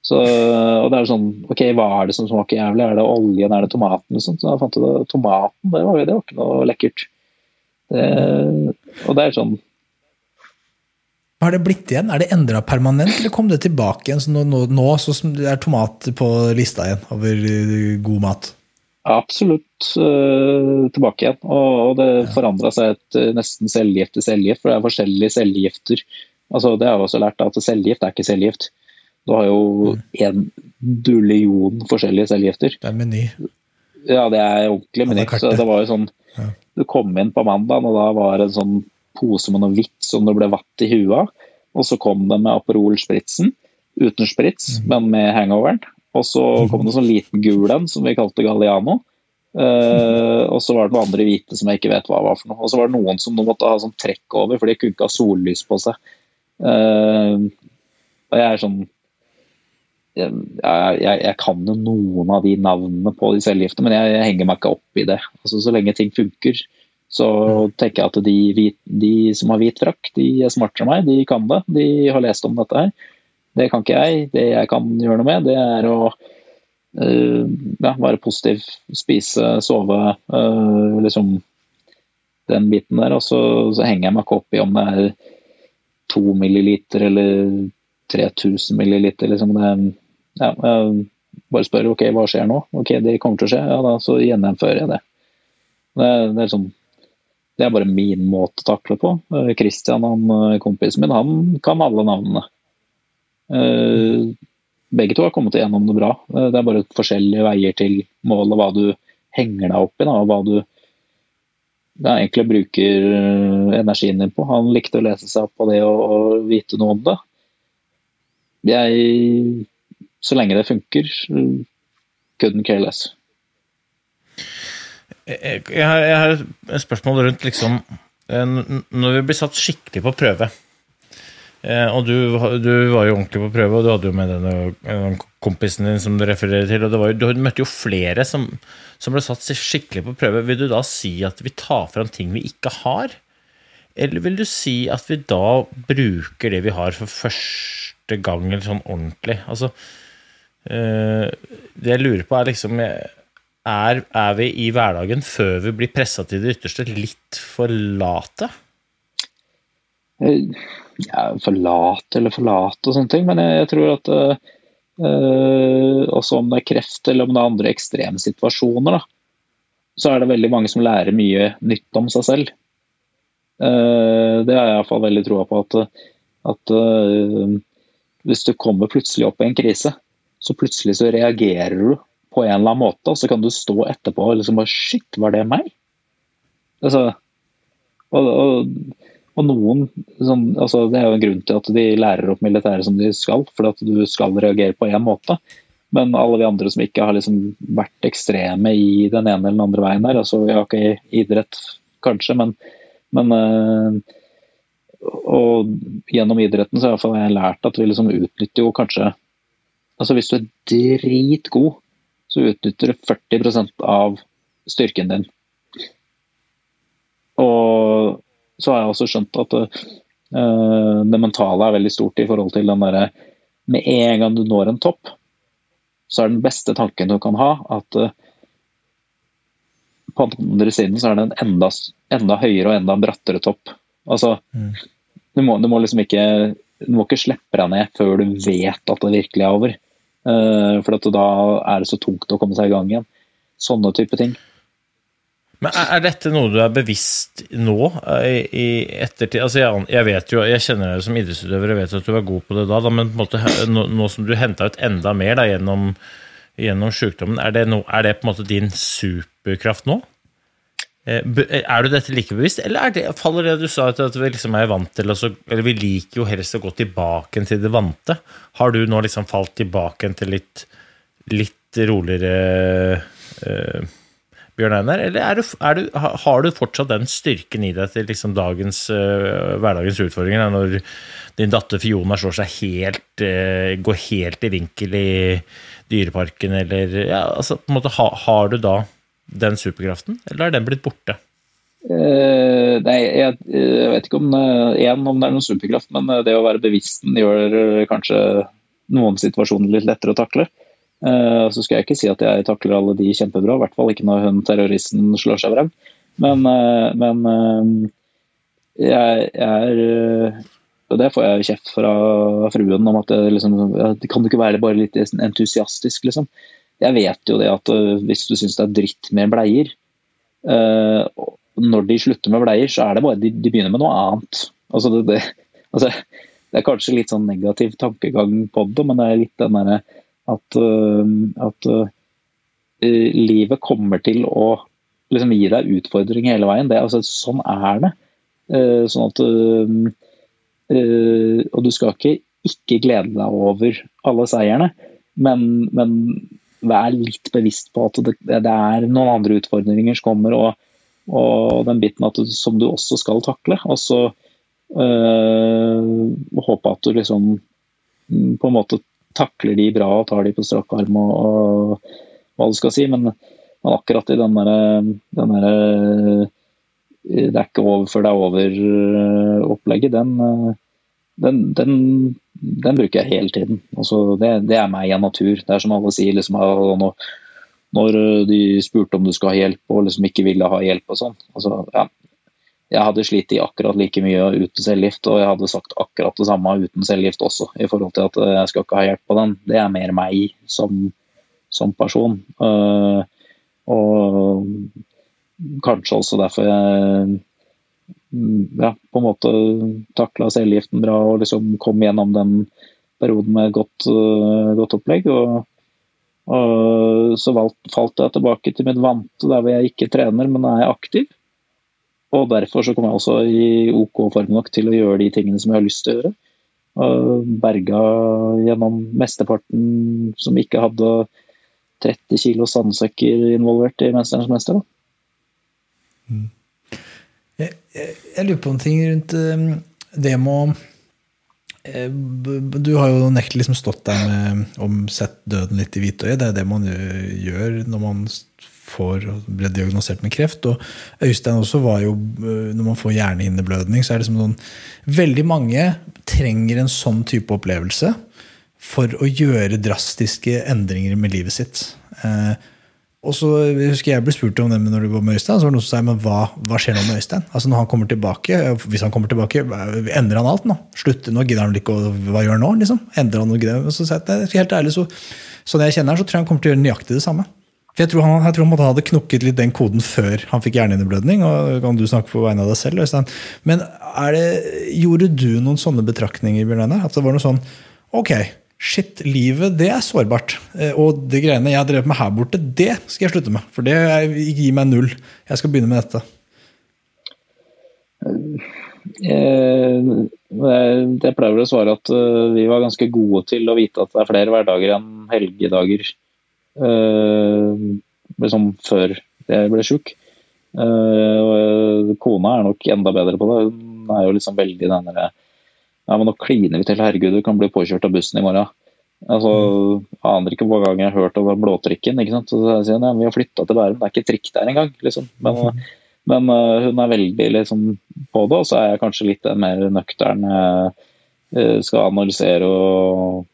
Så, og det er sånn Ok, hva er det som smaker jævlig? Er det oljen? Er det tomaten? Liksom? Så jeg fant ut at tomaten, det var, det var ikke noe lekkert. Det, og det er sånn Hva har det blitt igjen? Er det endra permanent, eller kom det tilbake igjen? Så nå, nå, nå så er tomat på lista igjen over uh, god mat? Absolutt uh, tilbake igjen. Og, og det ja. forandra seg et nesten cellegift til cellegift, for det er forskjellige cellegifter. Altså, det har jeg også lært, at cellegift er ikke cellegift. Du har jo mm. en dullion forskjellige cellegifter. Det er meny. Ja, det er ordentlig meny. Så det var jo sånn ja. Du kom inn på mandag, og da var det en sånn pose med noe hvitt som det ble vatt i huet av. Og så kom det med Aperol Spritzen, uten sprits, mm. men med hangoveren. Og så kom det en sånn liten gul en som vi kalte Galliano. Uh, og så var det noen andre hvite som jeg ikke vet hva var for noe. Og så var det noen som måtte ha sånn trekk over, for de kunne ikke ha sollys på seg. Uh, og jeg er sånn jeg, jeg, jeg, kan jo noen av de navnene på de cellegiftene, men jeg, jeg, henger meg ikke opp i det. Altså, så lenge ting funker, så tenker jeg at de, de som har hvit frakk, de er smartere enn meg. De kan det. De har lest om dette her. Det kan ikke jeg. Det jeg kan gjøre noe med, det er å uh, ja, være positiv, spise, sove. Uh, liksom den biten der. Og så, så, henger jeg meg ikke opp i om det er to milliliter eller 3000 milliliter. Liksom det, ja, bare spør ok, hva skjer nå? Ok, det kommer til å skje. Ja, da så gjennomfører jeg det. Det, det, er sånn, det er bare min måte å takle på. Kristian, han, kompisen min, han kan alle navnene. Eh, begge to har kommet igjennom det bra. Eh, det er bare forskjellige veier til målet, hva du henger deg opp i, og hva du ja, egentlig bruker eh, energien din på. Han likte å lese seg opp på det og, og vite noe om det. Jeg så lenge det funker, couldn't care less. Jeg, jeg har et spørsmål rundt liksom eh, Når vi blir satt skikkelig på prøve eh, og du, du, var jo ordentlig på prøve, og du hadde jo med denne kompisen din som du refererer til. og jo, Du møtte jo flere som, som, ble satt skikkelig på prøve. Vil du da si at vi tar fram ting vi ikke har? Eller vil du si at vi da bruker det vi har for første gang, eller sånn ordentlig? Altså, det jeg lurer på, er liksom er, er vi i hverdagen, før vi blir pressa til det ytterste, litt for late? Eh, ja, for late eller for late og sånne ting, men jeg, jeg tror at uh, også om det er kreft eller om det er andre ekstreme situasjoner, da, så er det veldig mange som lærer mye nytt om seg selv. Uh, det har jeg iallfall veldig troa på, at, at uh, hvis du kommer plutselig opp i en krise, så plutselig så reagerer du på en eller annen måte, og så kan du stå etterpå og liksom bare Shit, var det meg? Altså, og, og, og noen sånn, altså Det er jo en grunn til at de lærer opp militæret som de skal, for at du skal reagere på én måte. Men alle de andre som ikke har liksom vært ekstreme i den ene eller den andre veien her, altså vi har ikke idrett kanskje, men, men øh, og gjennom idretten så har jeg lært at vi liksom utnytter jo kanskje Altså Hvis du er dritgod, så utnytter du 40% av styrken din. Og så har jeg også skjønt at uh, det mentale er veldig stort i forhold til den derre Med en gang du når en topp, så er den beste tanken du kan ha, at uh, på den andre siden så er det en enda, enda høyere og enda brattere topp. Altså, mm. du, må, du, må, liksom ikke du må ikke slippe deg ned før du vet at det virkelig er over. Eh, for da er det så tungt å komme seg i gang igjen. Sånne type ting. Men Er dette noe du er bevisst nå, eh, i ettertid? Altså jeg, vet jo, jeg kjenner deg som idrettsutøver, jeg vet at du var god på det da, men på måte, nå, nå, som du henta ut enda mer da, gjennom, gjennom sykdommen, er det, no, er det på en måte din superkraft nå? Eh, er du dette like bevisst, eller det, faller det du sa at vi liksom er vant til også, Eller vi liker jo helst å gå tilbake til det vante. Har du nå liksom falt tilbake til litt, litt roligere eh, Bjørn Einar, eller er du, er du, har du fortsatt den styrken i deg til liksom dagens uh, hverdagens utfordringer, når din datter Fiona slår seg helt, uh, går helt i vinkel i Dyreparken, eller ja, altså, på en måte, ha, Har du da den superkraften, eller er den blitt borte? Uh, nei, jeg, jeg, vet ikke om, en, om det er noen superkraft, men det å være bevisst gjør kanskje noen situasjoner litt lettere å takle. Uh, så skal jeg ikke si at jeg takler alle de kjempebra, i hvert fall ikke når hun terroristen slår seg frem. Men, uh, men uh, jeg, jeg, er Og det får jeg kjeft fra fruen om at det, liksom, kan du ikke være bare litt entusiastisk, liksom. Jeg vet jo det at hvis du syns det er dritt med bleier Når de slutter med bleier, så er det bare de, de begynner med noe annet. Altså det, det, altså det, er kanskje litt sånn negativ tankegang på det, men det er litt den derre at, øh, at livet kommer til å liksom, gi deg utfordringer hele veien. Det, altså, sånn er det. Sånn at Og du skal ikke ikke glede deg over alle seierne, men, men vær litt bevisst på at det, det, er noen andre utfordringer som kommer, og, og den biten du, som du også skal takle. Og så håpe at du liksom mm, på en måte takler de bra og tar de på strak arm og, og, hva du skal si. Men, men akkurat i den derre der, Det er ikke over før det er over-opplegget, den, den, den, den, bruker jeg hele tiden. Altså, det, det, er meg av natur. Det er som alle sier, liksom, når, når de spurte om du skal ha hjelp og liksom ikke ville ha hjelp og sånn. Altså, ja, jeg hadde slitt i akkurat like mye uten cellegift, og jeg hadde sagt akkurat det samme uten cellegift også, i forhold til at jeg skal ikke ha hjelp på den. Det er mer meg som, som person. Uh, og kanskje også derfor jeg ja, på en måte takla cellegiften bra og liksom kom gjennom den perioden med godt, uh, godt opplegg. Og, og så valgt, falt jeg tilbake til mitt vante der hvor jeg ikke trener, men er aktiv. Og derfor så kom jeg også i OK form nok til å gjøre de tingene som jeg har lyst til å gjøre. Og berga gjennom mesteparten som ikke hadde 30 kilo sandsekker involvert i 'Mesterens mester'. Mm. Jeg, jeg, jeg, lurer på en ting rundt det med å Du har jo nektelig liksom stått der med om sett døden litt i hvitøyet. Det er det man gjør når man får, ble diagnosert med kreft. Og Øystein også var jo Når man får hjernehinneblødning, så er det som sånn Veldig mange trenger en sånn type opplevelse for å gjøre drastiske endringer med livet sitt. Eh, og så jeg husker jeg ble spurt om det når du var med Øystein. så var det noen som sa, men hva, hva, skjer nå med Øystein? Altså Når han kommer tilbake, Hvis han kommer tilbake, endrer han alt nå? Slutter nå? Gidder han ikke å Hva gjør han nå? liksom? Endrer han noe? Så, så, helt ærlig, så, sånn jeg kjenner han, så tror jeg han kommer til å gjøre nøyaktig det samme. For jeg tror han, jeg tror han hadde knukket litt den koden før han fikk hjernehinneblødning. og kan du snakke på vegne av deg selv, Øystein. Men det, gjorde du noen sånne betraktninger, Bjørn Einar? At det var noe sånn Ok, shit, livet det er sårbart. Eh, og det greiene jeg har drevet med her borte, det skal jeg slutte med. For det gir meg null. Jeg skal begynne med dette. Jeg det pleier å svare at eh, vi var ganske gode til å vite at det er flere hverdager enn helgedager liksom før jeg ble sjuk. Kona er nok enda bedre på det. Hun er jo liksom veldig den derre Ja, men nå kliner vi til, herregud, du kan bli påkjørt av bussen i morgen. Altså, jeg aner ikke hvor gang jeg har hørt om blåtrikken. ikke sant? Så jeg sier, ja, Vi har flytta til Bærum, det er ikke trikk der engang. liksom. Men, mm. men uh, hun er veldig liksom på det, og så er jeg kanskje litt mer nøktern. Uh, skal analysere og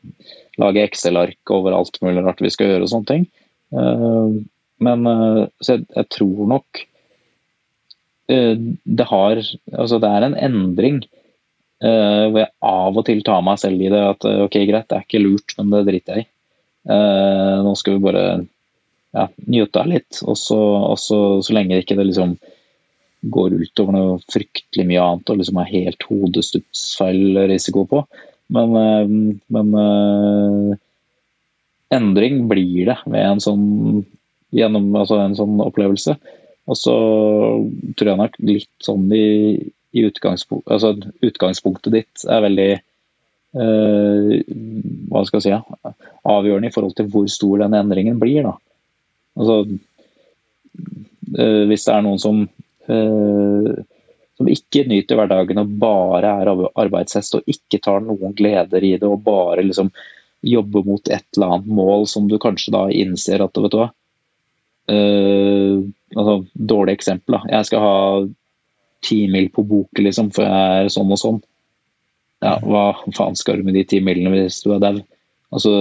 lage Excel-ark over alt mulig rart vi skal gjøre og sånne ting. Uh, men så jeg, jeg tror nok det har Altså, det er en endring hvor jeg av og til tar meg selv i det at ok, greit, det er ikke lurt, men det driter jeg i. Nå skal vi bare ja, nyte av litt, og så, så, lenge ikke det liksom går utover noe fryktelig mye annet og liksom er helt hodestups risiko på, men, eh, men uh, endring blir det ved en sånn, gjennom altså en sånn opplevelse. Og så tror jeg nok litt sånn i, i utgangspunkt, altså utgangspunktet ditt er veldig uh, hva skal jeg si, ja, avgjørende i forhold til hvor stor den endringen blir. Da. Altså, eh, hvis det er noen som eh, som ikke nyter hverdagen og bare er arbeidshest og ikke tar noen gleder i det og bare liksom jobber mot et eller annet mål som du kanskje da innser at vet du hva Uh, altså, Dårlig eksempel. da. Jeg skal ha ti mil på bok, liksom, for jeg er sånn og sånn. Ja, hva faen skal du med de ti milene hvis du er dau? Altså,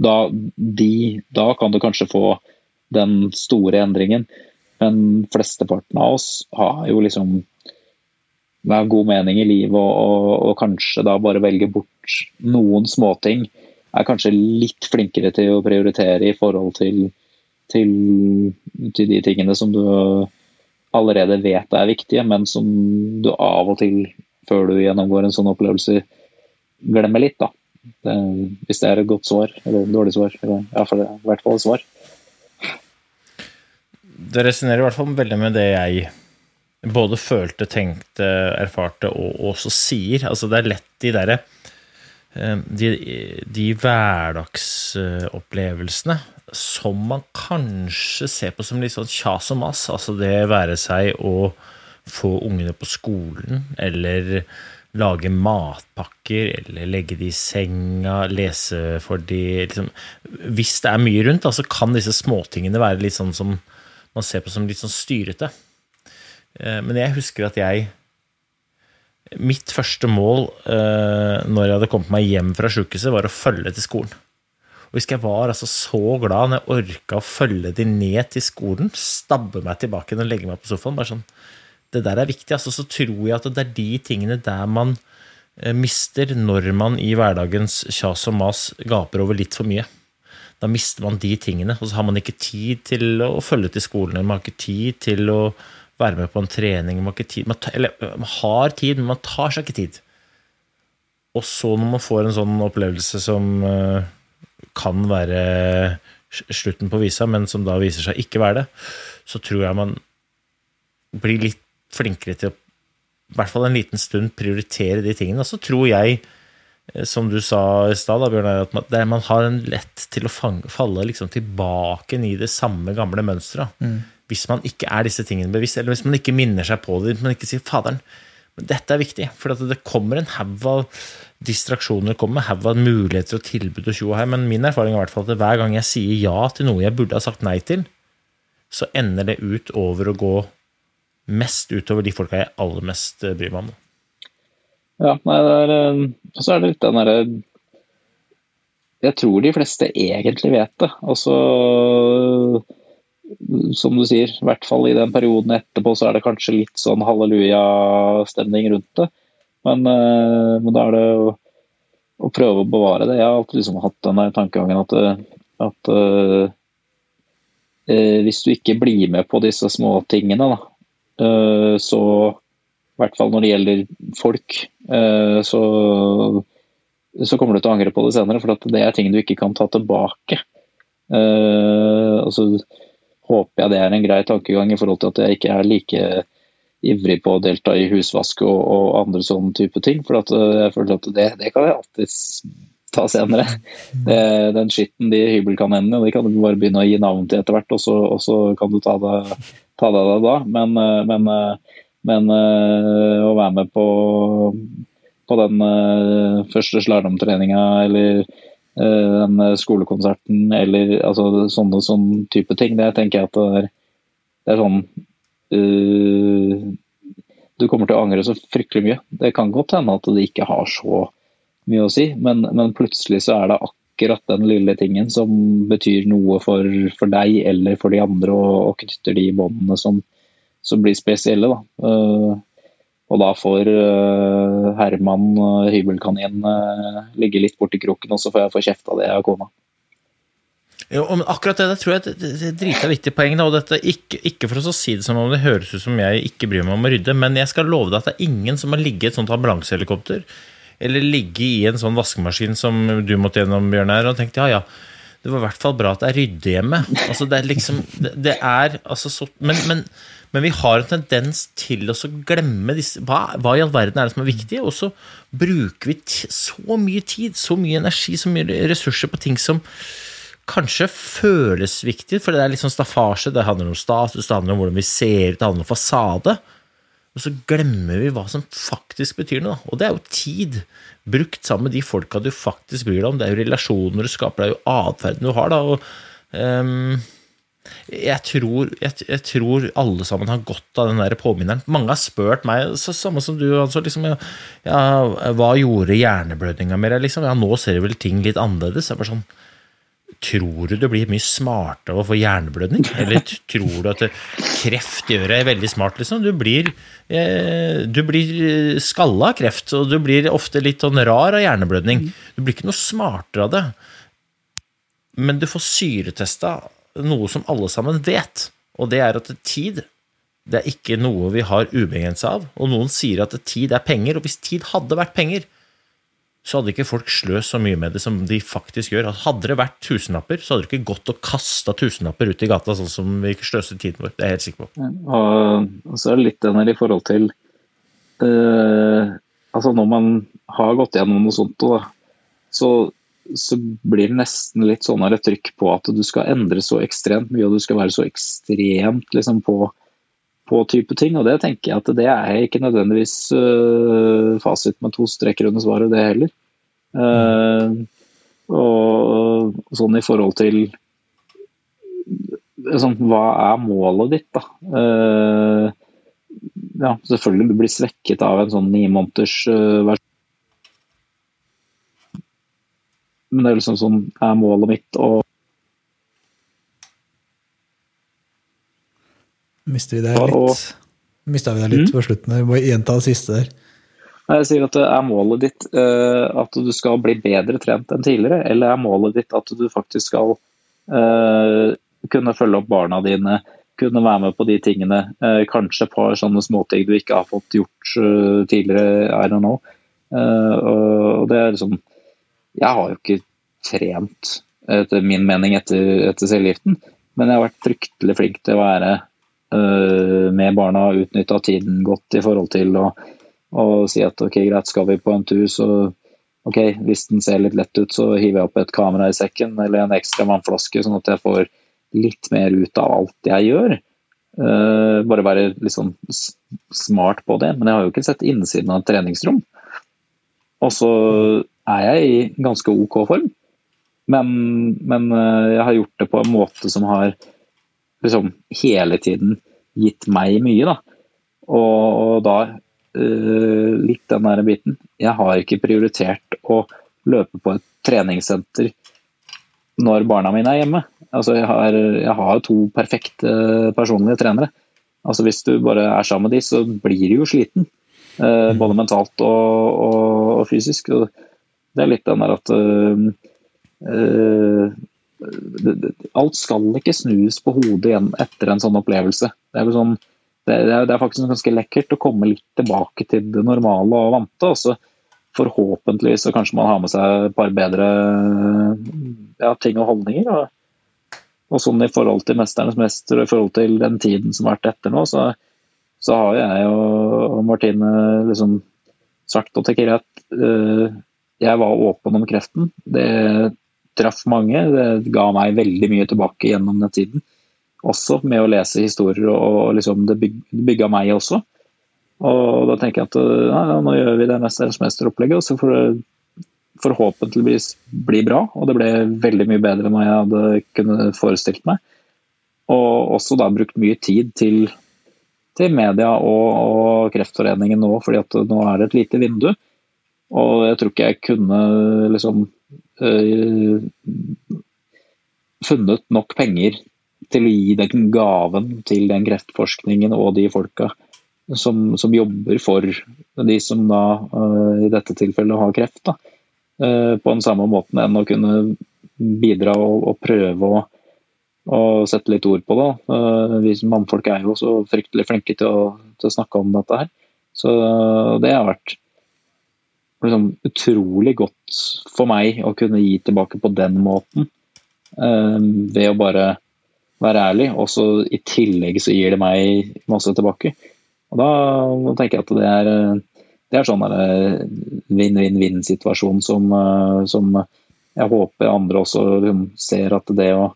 da, de, da kan du kanskje få den store endringen. Men flesteparten av oss har jo liksom med god mening i livet og, og, og kanskje da bare velge bort noen småting. Er kanskje litt flinkere til å prioritere i forhold til, til, til de tingene som du allerede vet er viktige, men som du av og til, før du gjennomgår en sånn opplevelse, glemmer litt. da. Det, hvis det er et godt svar, eller et dårlig svar. Eller ja, for det, i hvert fall et svar. Det resonnerer i hvert fall veldig med det jeg både følte, tenkte, erfarte og også sier. Altså, det er lett de derre de, de hverdagsopplevelsene som man kanskje ser på som litt sånn kjas og mas. Altså det være seg å få ungene på skolen, eller lage matpakker, eller legge de i senga, lese for de liksom. Hvis det er mye rundt, så så kan disse småtingene være litt sånn som man ser på som litt sånn styrete. Eh, Men jeg husker at jeg Mitt første mål eh, når jeg hadde kommet meg hjem fra sjukehuset, var å følge til skolen. Og jeg var altså så glad når jeg orka å følge de ned til skolen, stabbe meg tilbake og legge meg på sofaen. bare sånn, Det der er viktig. altså Så tror jeg at det er de tingene der man eh, mister når man i hverdagens kjas og mas gaper over litt for mye. Da mister man de tingene, og så har man ikke tid til å følge til skolen. eller Man har ikke tid til å være med på en trening. Man tid, man, tar, eller, man har tid, men man tar seg ikke tid. Og så når man får en sånn opplevelse som eh, kan være slutten på visa, men som da viser seg ikke være det, så tror jeg man blir litt flinkere til å i hvert fall en liten stund prioritere de tingene. Og så tror jeg, eh, som du sa i stad, Bjørn, Bjørnar, at man, man har en lett til å fange, falle liksom tilbake i det samme gamle mønsteret. Hvis man ikke er disse tingene bevisst, eller hvis man ikke minner seg på det, hvis man ikke sier 'faderen', men dette er viktig, for det kommer en haug av distraksjoner, kommer haug av muligheter og tilbud og tjo her, men min erfaring er i hvert fall at hver gang jeg sier ja til noe jeg burde ha sagt nei til, så ender det ut over å gå mest utover de folka jeg aller mest eh, bryr meg om. Ja, nei, det er, eh, og så er det litt den derre Jeg tror de fleste egentlig vet det. Altså Som du sier, i hvert fall i den perioden etterpå, så er det kanskje litt sånn hallelujah-stemning rundt det. Men, eh, men da er det å, å prøve å bevare det. Jeg har alltid liksom hatt den tankegangen at, eh, at uh, hvis du ikke blir med på disse små tingene, da, uh, så i hvert fall når det gjelder folk, så, så kommer du til å angre på det senere, for det er ting du ikke kan ta tilbake. altså håper jeg det er en grei tankegang i forhold til at jeg ikke er like ivrig på å delta i husvask og, og andre sånne type ting. For at eh, jeg føler at det, det kan jeg alltid ta senere. Det, den skitten, de hybelkanenene, de kan du bare begynne å gi navn til etter hvert, og så, og så kan du ta det, av det da. Men, eh, men, eh, men eh, å være med på, på den eh, første slalåmtreninga eller eh, den skolekonserten eller altså, sånne, sånne type ting, det tenker jeg at det er, det er sånn uh, Du kommer til å angre så fryktelig mye. Det kan godt hende at det ikke har så mye å si, men, men plutselig så er det akkurat den lille tingen som betyr noe for, for deg eller for de andre, og, og knytter de båndene som, som blir spesielle. Da. Eh, og da får eh, Herman uh, hybelkanin eh, ligge litt borti kroken, og så får jeg få kjeft av det av kona. Jo, men akkurat det der tror jeg er drita viktig poeng. Og dette, ikke, ikke for å si det som om det høres ut som jeg ikke bryr meg om å rydde, men jeg skal love deg at det er ingen som har ligget i et sånt ambulansehelikopter, eller ligget i en sånn vaskemaskin som du måtte gjennom, Bjørnar, og tenkt ja, ja. Det var i hvert fall bra at det er rydde hjemme. Altså, det er liksom Det, det er altså så men, men, men vi har en tendens til å glemme disse hva, hva i all verden er det som er viktig? Og så bruker vi så mye tid, så mye energi, så mye ressurser på ting som kanskje føles viktig, for det er litt sånn staffasje. Det handler om status, det handler om hvordan vi ser ut, det handler om fasade. Og så glemmer vi hva som faktisk betyr noe. Og det er jo tid brukt sammen med de folka du faktisk bryr deg om. Det er jo relasjoner du skaper, det er jo atferden du har. da, og um, jeg tror, jeg, jeg tror, alle sammen har godt av den der påminneren. Mange har spurt meg, så, samme som du, altså, liksom, ja, ja, hva gjorde hjerneblødninga med deg? Liksom? Ja, nå ser jeg vel ting litt annerledes. Jeg bare sånn, Tror du du blir mye smartere av å få hjerneblødning? Eller tror du at kreft gjør deg veldig smart, liksom? Du blir, eh, du blir skalla av kreft, og du blir ofte litt sånn rar av hjerneblødning. Du blir ikke noe smartere av det. Men du får syretesta noe som alle sammen vet, og det er at tid det er ikke noe vi har ubegrensa av. Og noen sier at tid er penger, og hvis tid hadde vært penger, så hadde ikke folk sløst så mye med det som de faktisk gjør. Hadde det vært tusenlapper, så hadde det ikke gått og kasta tusenlapper ut i gata, sånn som vi ikke sløser tiden vår. Det er jeg helt sikker på. Og så er det litt den her i forhold til øh, Altså, når man har gått gjennom noe sånt, da, så, så blir det nesten litt sånn trykk på at du skal endre så ekstremt mye, og du skal være så ekstremt liksom, på på type ting, og det tenker jeg at det er ikke nødvendigvis uh, fasit med to streker under svaret, det heller. Uh, og sånn i forhold til sånn, Hva er målet ditt, da? Uh, ja, selvfølgelig du blir svekket av en sånn ni måneders versjon. Men det er liksom sånn Er målet mitt å Mister vi deg litt? Mista vi deg litt mm. på slutten Vi Må gjenta det siste der. Jeg sier at det er målet ditt uh, at du skal bli bedre trent enn tidligere, eller er målet ditt at du faktisk skal uh, kunne følge opp barna dine, kunne være med på de tingene, uh, kanskje et par sånne småting du ikke har fått gjort tidligere, I don't know. og det er liksom Jeg har jo ikke trent, etter min mening, etter, etter cellegiften, men jeg har vært fryktelig flink til å være Eh, med barna, utnytta tiden godt i forhold til å, å, si at ok, greit, skal vi på en tur, så ok, hvis den ser litt lett ut, så hiver jeg opp et kamera i sekken eller en ekstra vannflaske, sånn at jeg får litt mer ut av alt jeg gjør. Uh, bare være litt sånn smart på det. Men jeg har jo ikke sett innsiden av et treningsrom. Og så er jeg i ganske ok form, men, men uh, jeg har gjort det på en måte som har liksom hele tiden gitt meg mye, da. Og, og da uh, litt den der biten. Jeg har ikke prioritert å løpe på et treningssenter når barna mine er hjemme. Altså, jeg har, jeg har to perfekte personlige trenere. Altså, hvis du bare er sammen med de, så blir du jo sliten. Uh, både mentalt og, og, og fysisk. Og det er litt den der at uh, alt skal ikke snus på hodet igjen etter en sånn opplevelse. Det er, sånn, det er, det er faktisk ganske lekkert å komme litt tilbake til det normale og vante. og så Forhåpentligvis så kanskje man har med seg et par bedre ja, ting og holdninger. Og, og, sånn i forhold til 'Mesternes mester' og i forhold til den tiden som har vært etter nå, så, så har jeg og, Martine liksom sagt og tenker at. Eh, jeg var åpen om kreften. Det traff mange. Det ga meg veldig mye tilbake gjennom den tiden. Også med å lese historier, og liksom det bygga meg også. Og da tenker jeg at ja, nå gjør vi det Mesterens mester-opplegget, og så får det forhåpentligvis bli bra. Og det ble veldig mye bedre enn jeg hadde kunnet forestilt meg. Og også da brukt mye tid til, til media og, og, Kreftforeningen nå, fordi at nå er det et lite vindu. Og jeg tror ikke jeg kunne liksom øh, funnet nok penger til å gi den gaven til den kreftforskningen og de folka som, som jobber for de som da øh, i dette tilfellet har kreft. Da. Uh, på den samme måten enn å kunne bidra og, og prøve å, å, sette litt ord på det. Vi som mannfolk er jo så fryktelig flinke til å, til å snakke om dette her. Så det har vært liksom, utrolig godt for meg å kunne gi tilbake på den måten. Um, ved å bare være ærlig. Og så i tillegg så gir det meg masse tilbake. Og da, tenker jeg at det er, det er sånn vinn-vinn-vinn-situasjon som, som, jeg håper andre også liksom, ser at det å,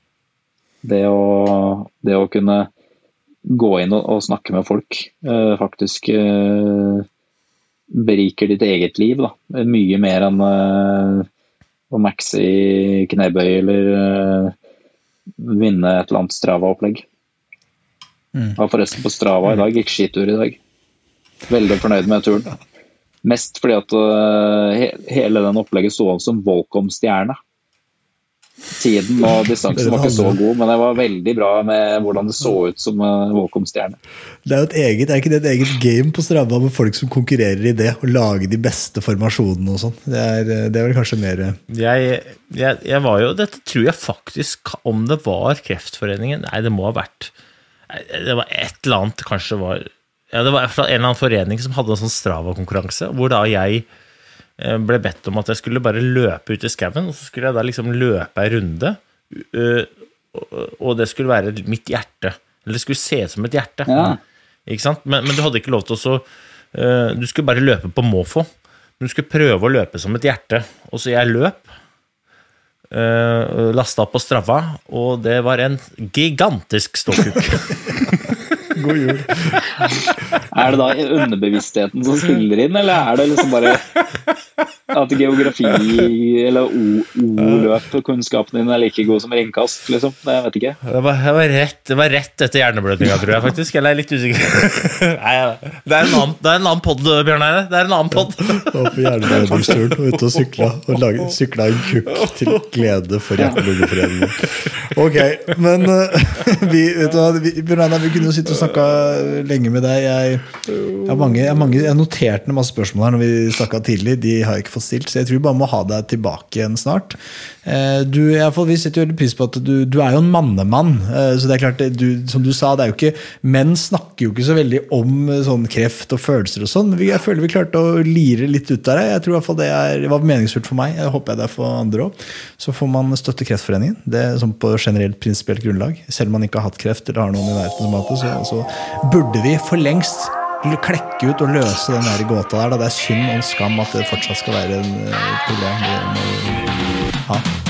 det å, det å kunne gå inn og, og snakke med folk eh, faktisk eh, beriker ditt eget liv. Da. Mye mer enn uh, å maxe i knebøy eller uh, vinne et eller annet Strava-opplegg. Mm. Var forresten på Strava i dag, gikk skitur i dag. Veldig fornøyd med turen. Mest fordi at uh, he hele den opplegget sto an som Volcom-stjerne. Tiden og distansen var ikke så god, men det var veldig bra med hvordan det så ut som uh, Volcom-stjerne. Det er jo et eget, er ikke det et eget game på Strava med folk som konkurrerer i det? Å lage de beste formasjonene og sånn. Det, er, det er vel kanskje mer Jeg, jeg, jeg var jo Dette tror jeg faktisk Om det var Kreftforeningen Nei, det må ha vært Det var et eller annet Kanskje var ja, Det var en eller annen forening som hadde en sånn Strava-konkurranse, hvor da jeg eh, ble bedt om at jeg skulle bare løpe ut i skauen, og så skulle jeg da liksom løpe ei runde, og det skulle være mitt hjerte. Eller det skulle se ut som et hjerte. Ja. Ikke sant? Men, men du hadde ikke lov til å så øh, Du skulle bare løpe på måfå. Men du skulle prøve å løpe som et hjerte. Og så jeg løp. Uh, lasta opp på Strava, og det var en gigantisk ståkuk. God jul. Er det da underbevisstheten som spiller inn, eller er det liksom bare at geografi eller O-løp-kunnskapen din er like god som ringkast, liksom? Jeg vet ikke. Det var, det var, rett, det var rett etter hjerneblødninga, tror jeg faktisk. Eller jeg er litt usikker. Nei, det er en annen, det er en annen pod, Bjørn Eide. Det er en annen pod. Var på hjerneblødningsturen og ute og sykla. Og laget, sykla en kukk til glede for Hjerte-lungeforeningen. Ok, men uh, vi, vi, vi kunne jo sitte og snakka lenge med deg. Jeg, jeg, har mange, jeg, mange, jeg noterte ned masse spørsmål her når vi snakka tidlig. De har jeg ikke fått stilt, så jeg tror vi bare må ha deg tilbake igjen snart. Eh, du, vi setter jo pris på at du, du er jo en mannemann. Eh, så det er klart, du, som du sa, det er jo ikke Menn snakker jo ikke så veldig om eh, sånn kreft og følelser og sånn. Jeg føler vi klarte å lire litt ut det. Jeg tror i hvert fall det er, var meningsfullt for meg. Jeg håper jeg det er for andre òg. Så får man støtte Kreftforeningen. Det er sånn på generelt prinsipielt grunnlag. Selv om man ikke har hatt kreft eller har noen i nærheten som hatt det, så, så burde vi for lengst klekke ut og løse den der gåta der. Da. Det er synd og skam at det fortsatt skal være en eh, problem. Det må, ha.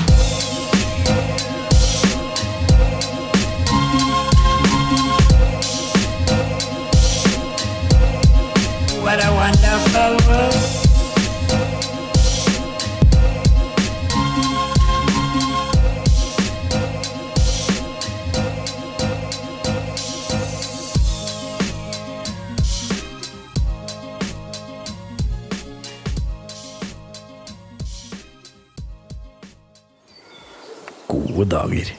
Gode dager.